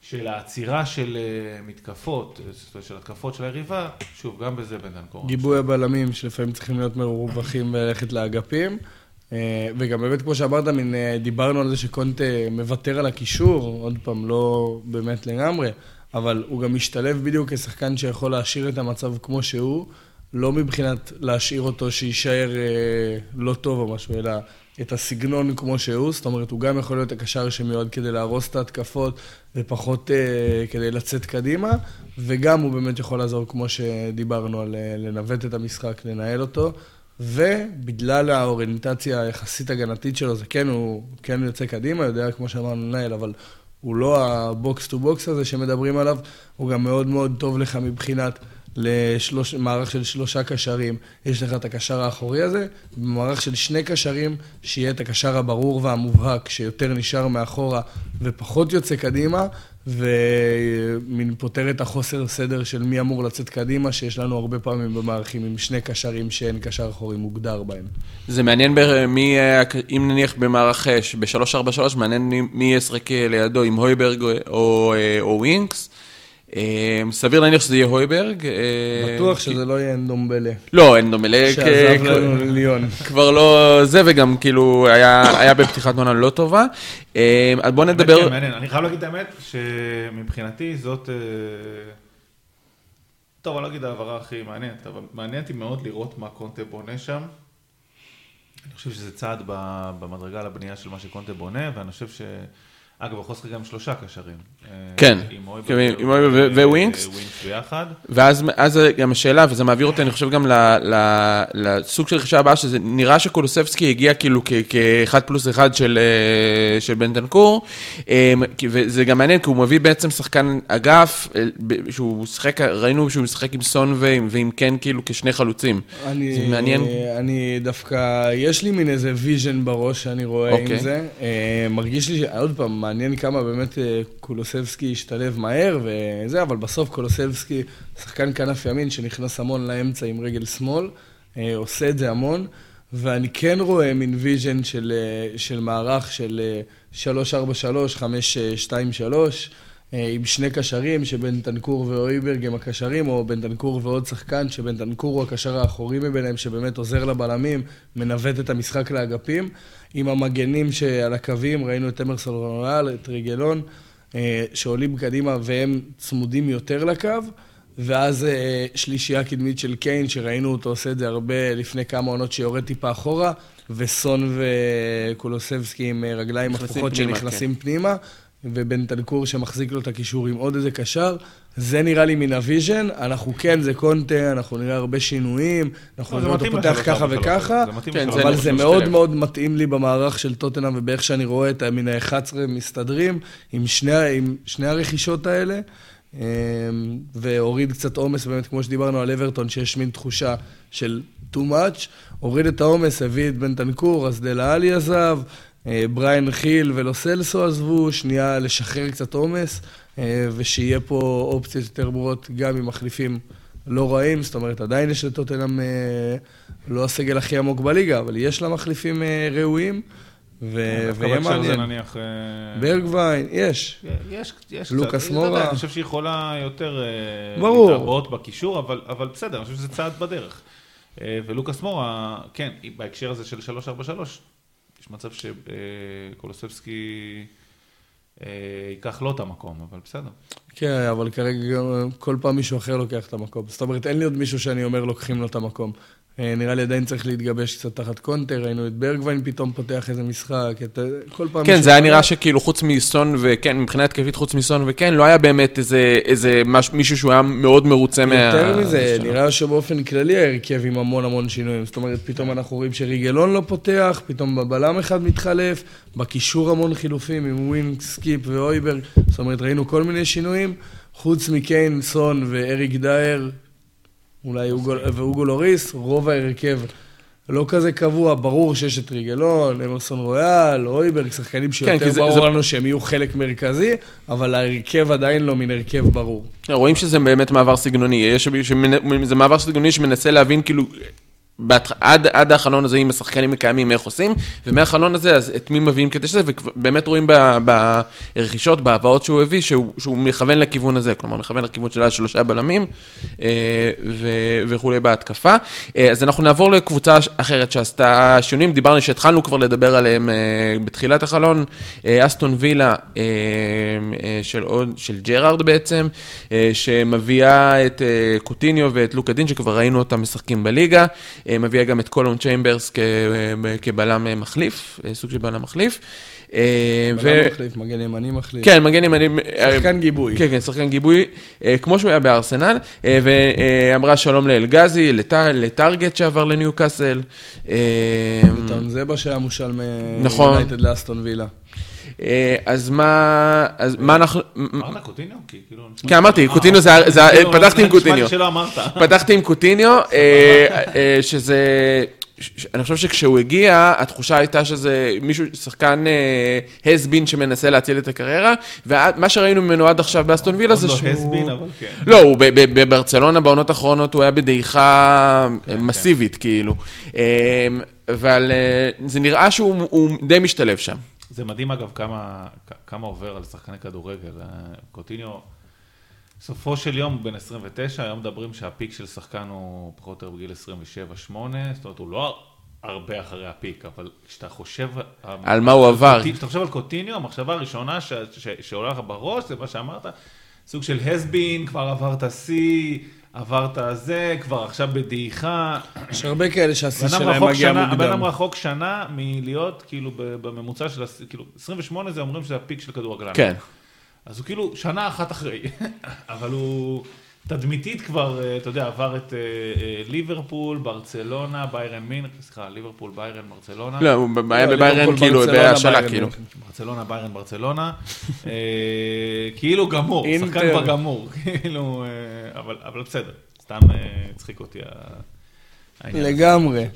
של העצירה של אה, מתקפות, של התקפות של היריבה, שוב, גם בזה בן דן קורן. גיבוי הבלמים שלפעמים צריכים להיות מרווחים וללכת לאגפים. אה, וגם באמת, כמו שאמרת, מין, אה, דיברנו על זה שקונטה מוותר על הקישור, עוד פעם, לא באמת לגמרי, אבל הוא גם משתלב בדיוק כשחקן שיכול להשאיר את המצב כמו שהוא, לא מבחינת להשאיר אותו שיישאר לא טוב או משהו, אלא את הסגנון כמו שהוא, זאת אומרת, הוא גם יכול להיות הקשר שמיועד כדי להרוס את ההתקפות ופחות אה, כדי לצאת קדימה, וגם הוא באמת יכול לעזור, כמו שדיברנו, על אה, לנווט את המשחק, לנהל אותו, ובגלל האוריינטציה היחסית הגנתית שלו, זה כן, הוא כן יוצא קדימה, יודע, כמו שאמרנו, לנהל, אבל הוא לא ה box to box הזה שמדברים עליו, הוא גם מאוד מאוד טוב לך מבחינת... למערך של שלושה קשרים, יש לך את הקשר האחורי הזה, במערך של שני קשרים, שיהיה את הקשר הברור והמובהק, שיותר נשאר מאחורה ופחות יוצא קדימה, ומין פותר את החוסר סדר של מי אמור לצאת קדימה, שיש לנו הרבה פעמים במערכים עם שני קשרים שאין קשר אחורי מוגדר בהם. זה מעניין מי, אם נניח במערך ב-343, מעניין מי ישחק לידו, עם הויברג או, או ווינקס. אה, סביר להניח שזה יהיה הויברג. אה, בטוח שזה לא יהיה אנדומבלה. לא, אנדומבלה... שעזב לנו ליון. כבר לא זה, וגם כאילו היה בפתיחת עונה לא טובה. אה, אז בוא נדבר... כן. אני חייב להגיד את האמת, שמבחינתי זאת... טוב, אני לא אגיד ההעברה הכי מעניינת, אבל מעניין אותי מאוד לראות מה קונטה בונה שם. אני חושב שזה צעד במדרגה לבנייה של מה שקונטה בונה, ואני חושב ש... אגב, הוא יכול לשחק גם שלושה קשרים. כן, עם אויברג ווינקס. ווינקס ביחד. ואז גם השאלה, וזה מעביר אותי, אני חושב גם לסוג של רכישה הבאה, שזה נראה שקולוסבסקי הגיע כאילו כאחד פלוס אחד של אה, בנטנקור, אמ, וזה גם מעניין, כי הוא מביא בעצם שחקן אגף, אה, שהוא משחק, ראינו שהוא משחק עם סון ועם קיין כאילו כשני חלוצים. זה מעניין. אני דווקא, יש לי מין איזה vision בראש שאני רואה עם אוקיי. זה. אה, מרגיש לי, עוד פעם, מעניין כמה באמת אה, קולוסבסקי השתלב מהר וזה, אבל בסוף קולוסבסקי, שחקן כנף ימין שנכנס המון לאמצע עם רגל שמאל, אה, עושה את זה המון, ואני כן רואה מין vision של, אה, של מערך של 343, 523, עם שני קשרים, שבנטנקור ואויברג הם הקשרים, או בנטנקור ועוד שחקן, שבנטנקור הוא הקשר האחורי מביניהם, שבאמת עוזר לבלמים, מנווט את המשחק לאגפים. עם המגנים שעל הקווים, ראינו את אמרסון רויאל, את רגילון, אה, שעולים קדימה והם צמודים יותר לקו, ואז אה, שלישייה קדמית של קיין, שראינו אותו עושה את זה הרבה לפני כמה עונות שיורד טיפה אחורה, וסון וקולוסבסקי עם אה, רגליים הפוכות שנכנסים כן. פנימה, ובנטנקור שמחזיק לו את הקישור עם עוד איזה קשר. זה נראה לי מין ה vision, אנחנו כן, זה קונטה, אנחנו נראה הרבה שינויים, אנחנו נראה אותו פותח ככה וככה, כן, אבל זה מאוד מאוד מתאים לי במערך של טוטנאם ובאיך שאני רואה את מין ה-11 מסתדרים עם שני הרכישות האלה. אמ, והוריד קצת עומס, באמת, כמו שדיברנו על אברטון, שיש מין תחושה של too much, הוריד את העומס, הביא את בן תנקור, אז דלה עלי עזב, בריין חיל ולו סלסו עזבו, שנייה לשחרר קצת עומס, אה, ושיהיה פה אופציות יותר ברורות גם עם מחליפים לא רעים, זאת אומרת, עדיין יש לטוטנאם אה, לא הסגל הכי עמוק בליגה, אבל יש לה מחליפים ראויים. ויהיה מעניין. נניח... ברגווין, יש. יש, יש. לוקאס מורה. אני חושב שהיא יכולה יותר... ברור. להתעבות בקישור, אבל בסדר, אני חושב שזה צעד בדרך. ולוקאס מורה, כן, בהקשר הזה של 343, מצב שקולוסבסקי אה, ייקח לו את המקום, אבל בסדר. כן, אבל כרגע כל פעם מישהו אחר לוקח את המקום. זאת אומרת, אין לי עוד מישהו שאני אומר לוקחים לו את המקום. אה, נראה לי עדיין צריך להתגבש קצת תחת קונטה, ראינו את ברגווין פתאום פותח איזה משחק, את... כל פעם... כן, זה היה נראה שכאילו חוץ מסון וקיין, מבחינה התקפית חוץ מסון וקיין, לא היה באמת איזה, איזה מש, מישהו שהוא היה מאוד מרוצה מה... יותר מזה, נראה שבאופן כללי ההרכב עם המון המון שינויים. זאת אומרת, פתאום אנחנו רואים שרגילון לא פותח, פתאום בבלם אחד מתחלף, בקישור המון חילופים עם ווינקס, סקיפ ואויברג. זאת אומרת, ראינו כל מיני שינויים, חוץ מקיין, סון ואריק דייר, אולי ואוגו לוריס, רוב ההרכב לא כזה קבוע, ברור שיש את ריגלון, אמרסון רויאל, אויברג, שחקנים שיותר כן, ברור זה... לנו שהם יהיו חלק מרכזי, אבל ההרכב עדיין לא מן הרכב ברור. רואים שזה באמת מעבר סגנוני, יש, זה מעבר סגנוני שמנסה להבין כאילו עד, עד החלון הזה, אם השחקנים הקיימים, איך עושים, ומהחלון הזה, אז את מי מביאים כדי שזה, ובאמת רואים ברכישות, בהבאות שהוא הביא, שהוא, שהוא מכוון לכיוון הזה, כלומר, מכוון לכיוון של השלושה בלמים אה, וכולי בהתקפה. אה, אז אנחנו נעבור לקבוצה אחרת שעשתה שינויים, דיברנו שהתחלנו כבר לדבר עליהם אה, בתחילת החלון, אסטון וילה של, של ג'רארד בעצם, שמביאה את קוטיניו ואת לוקאס דין, שכבר ראינו אותם משחקים בליגה. מביאה גם את קאלום צ'יימברס כבלם מחליף, סוג של בלם מחליף. בלם מחליף, מגן ימני מחליף. כן, מגן ימני. שחקן גיבוי. כן, כן, שחקן גיבוי, כמו שהוא היה בארסנל, ואמרה שלום לאלגזי, לטארגט שעבר לניו קאסל. מה שהיה מושל מיונייטד לאסטון וילה. אז מה, אז מה אנחנו... אמרת קוטיניו? כאילו, כן, אמרתי, קוטיניו זה, פתחתי עם קוטיניו. פתחתי עם קוטיניו, שזה... אני חושב שכשהוא הגיע, התחושה הייתה שזה מישהו, שחקן הסבין שמנסה להציל את הקריירה, ומה שראינו ממנו עד עכשיו באסטון וילה זה שהוא... עוד לא הסבין, אבל כן. לא, הוא בברצלונה בעונות האחרונות הוא היה בדעיכה מסיבית, כאילו. אבל זה נראה שהוא די משתלב שם. זה מדהים אגב כמה, כמה עובר על שחקני כדורגל. קוטיניו, סופו של יום הוא בן 29, היום מדברים שהפיק של שחקן הוא פחות או יותר בגיל 27-8, זאת אומרת הוא לא הרבה אחרי הפיק, אבל כשאתה חושב... על מה הוא עבר. כשאתה חושב על קוטיניו, המחשבה הראשונה ש, ש, שעולה לך בראש, זה מה שאמרת, סוג של הסבין, כבר עבר את השיא. עברת זה, כבר עכשיו בדעיכה. יש הרבה כאלה שהשיא שלהם מגיע מוקדם. הבן אדם רחוק שנה מלהיות כאילו בממוצע של, כאילו 28 זה אומרים שזה הפיק של כדורגלן. כן. אז הוא כאילו שנה אחת אחרי, אבל הוא תדמיתית כבר, אה, אתה יודע, עבר את אה, אה, ליברפול, ברצלונה, ביירן מין, סליחה, ליברפול, ביירן, ברצלונה. לא, הוא היה לא, בביירן כאילו, בהשאלה כאילו. ברצלונה, ביירן, ברצלונה. כאילו גמור, שחקן כבר גמור, כאילו, אבל בסדר, סתם הצחיק אותי העניין. לגמרי.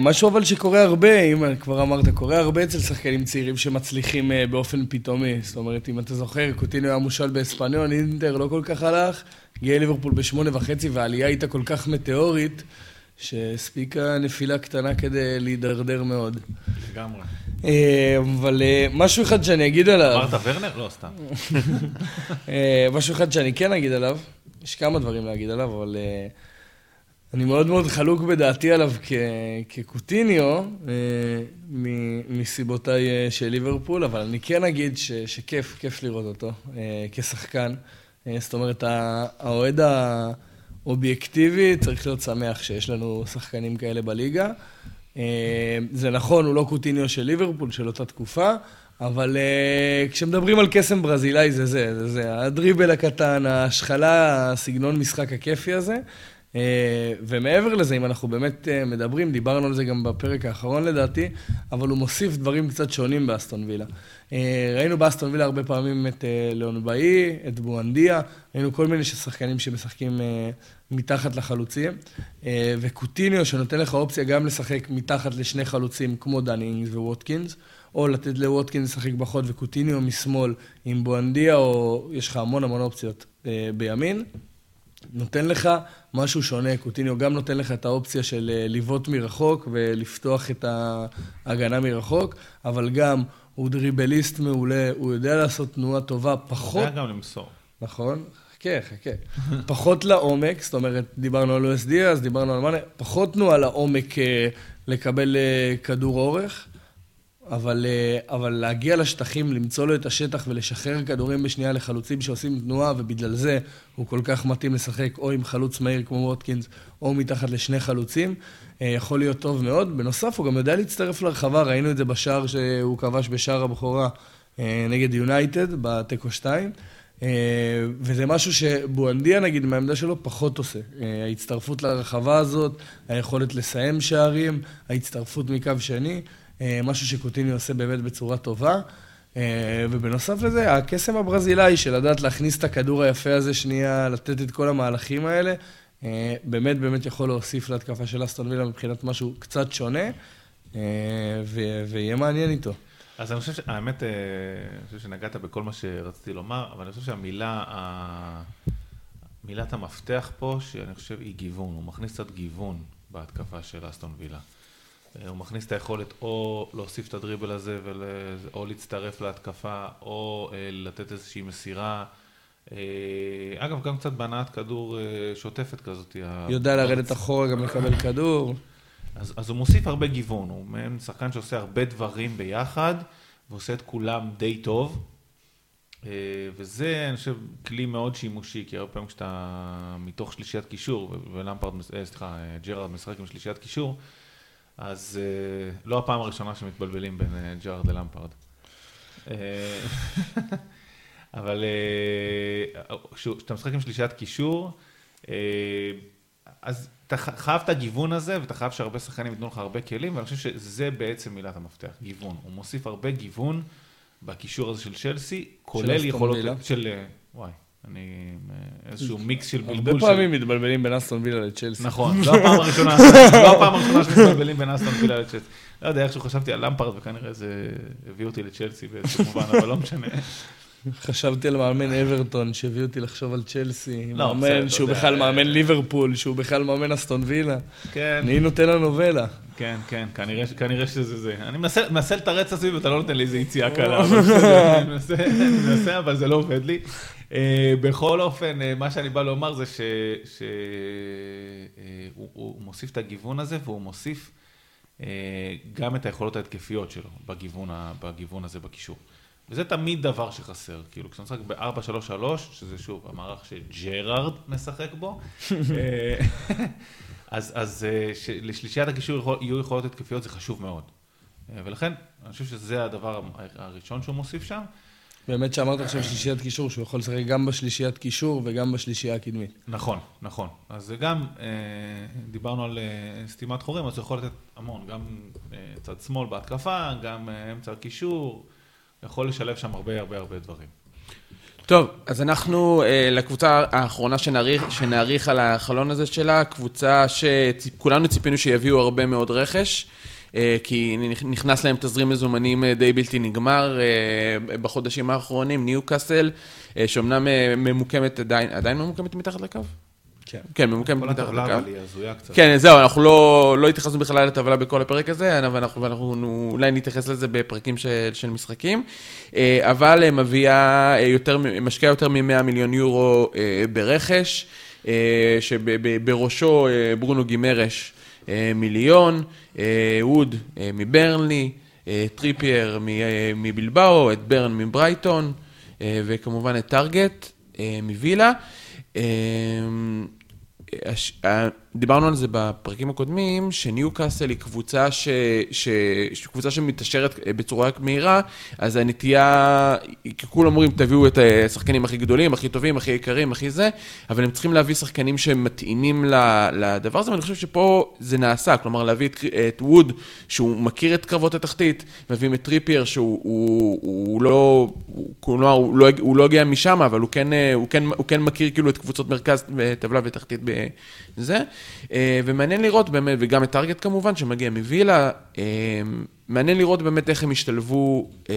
משהו אבל שקורה הרבה, אם כבר אמרת, קורה הרבה אצל שחקנים צעירים שמצליחים באופן פתאומי. זאת אומרת, אם אתה זוכר, קוטינו היה מושל באספניון, אינטר לא כל כך הלך, הגיע ליברפול בשמונה וחצי, והעלייה הייתה כל כך מטאורית, שהספיקה נפילה קטנה כדי להידרדר מאוד. לגמרי. אבל משהו אחד שאני אגיד עליו... אמרת ורנר? לא, סתם. משהו אחד שאני כן אגיד עליו, יש כמה דברים להגיד עליו, אבל... אני מאוד מאוד חלוק בדעתי עליו כקוטיניו, מסיבותיי של ליברפול, אבל אני כן אגיד שכיף, כיף לראות אותו כשחקן. זאת אומרת, האוהד האובייקטיבי צריך להיות שמח שיש לנו שחקנים כאלה בליגה. זה נכון, הוא לא קוטיניו של ליברפול של אותה תקופה, אבל כשמדברים על קסם ברזילאי זה זה, זה זה, הדריבל הקטן, ההשחלה, הסגנון משחק הכיפי הזה. אה, ומעבר לזה, אם אנחנו באמת אה, מדברים, דיברנו על זה גם בפרק האחרון לדעתי, אבל הוא מוסיף דברים קצת שונים באסטון וילה. אה, ראינו באסטון וילה הרבה פעמים את ליאון באי, את בואנדיה, ראינו כל מיני שחקנים שמשחקים מתחת לחלוצים, וקוטיניו שנותן לך אופציה גם לשחק מתחת לשני חלוצים כמו דני אינגס וווטקינס, או לתת לווטקינס לשחק בחוד וקוטיניו משמאל עם בואנדיה, או יש לך המון המון אופציות בימין. נותן לך משהו שונה, קוטיניו גם נותן לך את האופציה של אה, לבעוט מרחוק ולפתוח את ההגנה מרחוק, אבל גם הוא דריבליסט מעולה, הוא יודע לעשות תנועה טובה, פחות... הוא יודע גם למסור. נכון, חכה, חכה. פחות לעומק, זאת אומרת, דיברנו על USD, אז דיברנו על מאנה, פחות תנועה לעומק אה, לקבל אה, כדור אורך. אבל, אה, אבל להגיע לשטחים, למצוא לו את השטח ולשחרר כדורים בשנייה לחלוצים שעושים תנועה, ובגלל זה הוא כל כך מתאים לשחק או עם חלוץ מהיר כמו ווטקינס, או מתחת לשני חלוצים, אה, יכול להיות טוב מאוד. בנוסף, הוא גם יודע להצטרף לרחבה, ראינו את זה בשער שהוא כבש בשער הבכורה אה, נגד יונייטד, בתיקו 2. וזה משהו שבואנדיה, נגיד, מהעמדה שלו, פחות עושה. ההצטרפות לרחבה הזאת, היכולת לסיים שערים, ההצטרפות מקו שני. אה, משהו שקוטיני עושה באמת בצורה טובה. אה, ובנוסף לזה, הקסם הברזילאי של לדעת להכניס את הכדור היפה הזה שנייה, לתת את כל המהלכים האלה, אה, באמת באמת יכול להוסיף להתקפה של אסטון וילה מבחינת משהו קצת שונה, ויהיה מעניין איתו. אז אני חושב, האמת, אני חושב שנגעת בכל מה שרציתי לומר, אבל אני חושב שהמילה, מילת המפתח פה, שאני חושב היא גיוון, הוא מכניס קצת גיוון בהתקפה של אסטון וילה. אה, הוא מכניס את היכולת או להוסיף את הדריבל הזה, ול... או להצטרף להתקפה, או אה, לתת איזושהי מסירה. אה, אגב, גם קצת בהנעת כדור שוטפת כזאת. יודע לרדת אחורה, גם לקבל כדור. אז, אז הוא מוסיף הרבה גיוון, הוא מעין שחקן שעושה הרבה דברים ביחד, ועושה את כולם די טוב. וזה, אני חושב, כלי מאוד שימושי, כי הרבה פעמים כשאתה מתוך שלישיית קישור, ולמפרד, סליחה, ג'רארד משחק עם שלישיית קישור, אז uh, לא הפעם הראשונה שמתבלבלים בין uh, ג'ארד ללמפרד. אה, אבל כשאתה משחק עם שלישיית קישור, uh, אז אתה חייב את הגיוון הזה, ואתה חייב שהרבה שחקנים ייתנו לך הרבה כלים, ואני חושב שזה בעצם מילת המפתח, גיוון. הוא מוסיף הרבה גיוון בקישור הזה של צ'לסי, כולל יכולות... של... וואי. אני איזשהו מיקס של בלבול. הרבה פעמים מתבלבלים בין אסטון וילה לצ'לסי. נכון, זו הפעם הראשונה, זו הפעם הראשונה שמתבלבלים בין אסטון וילה לצ'לסי. לא יודע, איכשהו חשבתי על למפרד, וכנראה זה הביא אותי לצ'לסי באיזשהו מובן, אבל לא משנה. חשבתי על מאמן אברטון, שהביא אותי לחשוב על צ'לסי, לא, מאמן שהוא בכלל מאמן ליברפול, שהוא בכלל מאמן אסטון וילה. כן. אני נותן לנובלה. כן, כן, כנראה שזה זה. אני מנסה לתרץ את עצמי ואתה לא נותן לי איזה יציאה קלה, אני מנסה, אבל זה לא עובד לי. אה, בכל אופן, אה, מה שאני בא לומר זה שהוא אה, מוסיף את הגיוון הזה, והוא מוסיף גם את היכולות ההתקפיות שלו בגיוון הזה בקישור. וזה תמיד דבר שחסר, כאילו כשאתה משחק ב-4-3-3, שזה שוב המערך שג'רארד משחק בו, אז, אז לשלישיית הקישור יהיו יכולות התקפיות זה חשוב מאוד. ולכן, אני חושב שזה הדבר הראשון שהוא מוסיף שם. באמת שאמרת עכשיו שלישיית קישור, שהוא יכול לשחק גם בשלישיית קישור וגם בשלישייה הקדמית. נכון, נכון. אז זה גם, אה, דיברנו על אה, סתימת חורים, אז הוא יכול לתת המון, גם אה, צד שמאל בהתקפה, גם אמצע הקישור, יכול לשלב שם הרבה הרבה הרבה דברים. טוב, אז אנחנו לקבוצה האחרונה שנעריך, שנעריך על החלון הזה שלה, קבוצה שכולנו ציפינו שיביאו הרבה מאוד רכש. אה, כי נכנס להם תזרים מזומנים אה, די בלתי נגמר אה, בחודשים האחרונים, ניו קאסל, שאומנם ממוקמת עדיין, עדיין ממוקמת מתחת לקו? כן. כן, ממוקמת מתחת לקו. כל הטבלה אבל היא הזויה קצת. כן, זהו, אנחנו לא, לא התייחסנו בכלל לטבלה בכל הפרק הזה, אבל אנחנו, אנחנו אולי נתייחס לזה בפרקים של, של משחקים. אבל מביאה יותר, משקיעה יותר מ-100 מיליון יורו ברכש, שבראשו ברונו גימרייש. אה, מיליון, אה, ווד אה, מברנלי, טריפייר מבלבאו, את ברן מברייטון, וכמובן את טארגט מווילה. דיברנו על זה בפרקים הקודמים, שניו קאסל היא קבוצה, ש, ש, ש, קבוצה שמתעשרת בצורה מהירה, אז הנטייה, כולם אומרים, תביאו את השחקנים הכי גדולים, הכי טובים, הכי יקרים, הכי זה, אבל הם צריכים להביא שחקנים שמתאימים לדבר הזה, ואני חושב שפה זה נעשה, כלומר להביא את, את ווד, שהוא מכיר את קרבות התחתית, מביאים את טריפייר, שהוא הוא, הוא לא, הוא, הוא, לא, הוא לא הגיע משם, אבל הוא כן, הוא, כן, הוא כן מכיר כאילו את קבוצות מרכז, טבלה ותחתית בזה. אה, ומעניין לראות באמת, וגם את טארגט כמובן, שמגיע מווילה, אה, מעניין לראות באמת איך הם השתלבו אה,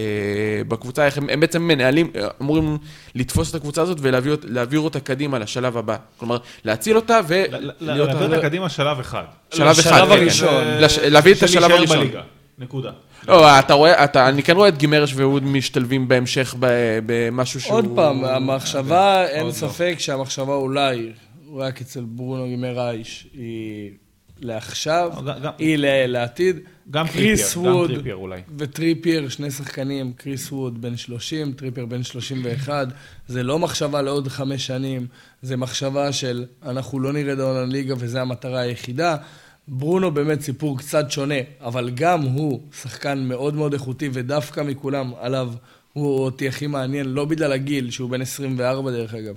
בקבוצה, איך הם, הם בעצם מנהלים, אמורים לתפוס את הקבוצה הזאת ולהעביר אותה קדימה לשלב הבא. כלומר, להציל אותה ו... להעביר אותה קדימה שלב אחד. שלב אחד, לשלב כן. הראשון. להביא את השלב הראשון. נקודה. לא, אתה רואה, אתה, אני כן רואה את גימרייש ווווד משתלבים בהמשך במשהו שהוא... עוד פעם, המחשבה, אין ספק שהמחשבה אולי רק אצל ברונו גימרייש היא לעכשיו, גם- גם- היא לעתיד. גם קריס טריפייר, גם ווד טריפייר אולי. וטריפייר, שני שחקנים, קריס ווד בן 30, טריפייר בן 31. זה לא מחשבה לעוד חמש שנים, זה מחשבה של אנחנו לא נרד העונה ליגה וזו המטרה היחידה. ברונו באמת סיפור קצת שונה, אבל גם הוא שחקן מאוד מאוד איכותי, ודווקא מכולם עליו הוא אותי הכי מעניין, לא בגלל הגיל, שהוא בן 24 דרך אגב,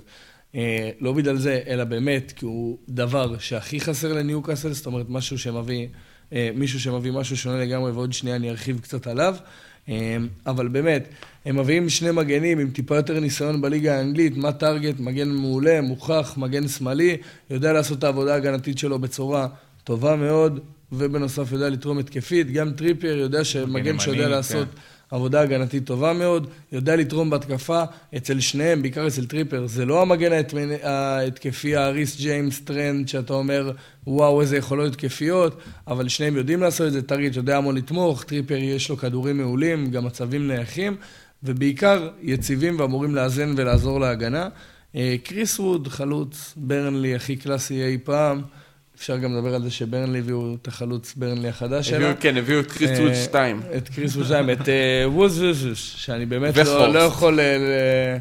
לא בגלל זה, אלא באמת, כי הוא דבר שהכי חסר לניוקאסל, זאת אומרת, משהו שמביא, אה, מישהו שמביא משהו שונה לגמרי, ועוד שנייה אני ארחיב קצת עליו. אה, אבל באמת, הם מביאים שני מגנים עם טיפה יותר ניסיון בליגה האנגלית, מאט טארגט, מגן מעולה, מוכח, מגן שמאלי, יודע לעשות את העבודה ההגנתית שלו בצורה טובה מאוד, ובנוסף יודע לתרום התקפית. גם טריפייר יודע שמגן שיודע לעשות כן. עבודה הגנתית טובה מאוד, יודע לתרום בהתקפה, אצל שניהם, בעיקר אצל טריפייר, זה לא המגן ההתקפי, הריס ג'יימס טרנד, שאתה אומר, וואו, איזה יכולות התקפיות, אבל שניהם יודעים לעשות את זה, טארגט יודע המון לתמוך, טריפייר יש לו כדורים מעולים, גם מצבים נייחים, ובעיקר יציבים ואמורים לאזן ולעזור להגנה. אה, קריס ווד, חלוץ ברנלי הכי קלאסי אי פעם. אפשר גם לדבר על זה שברנלי הביאו את החלוץ ברנלי החדש שלה. כן, הביאו את קריס ווד אה, 2. את קריס ווד 2, את אה, ווז ווזוש, שאני באמת לא. לא יכול אה.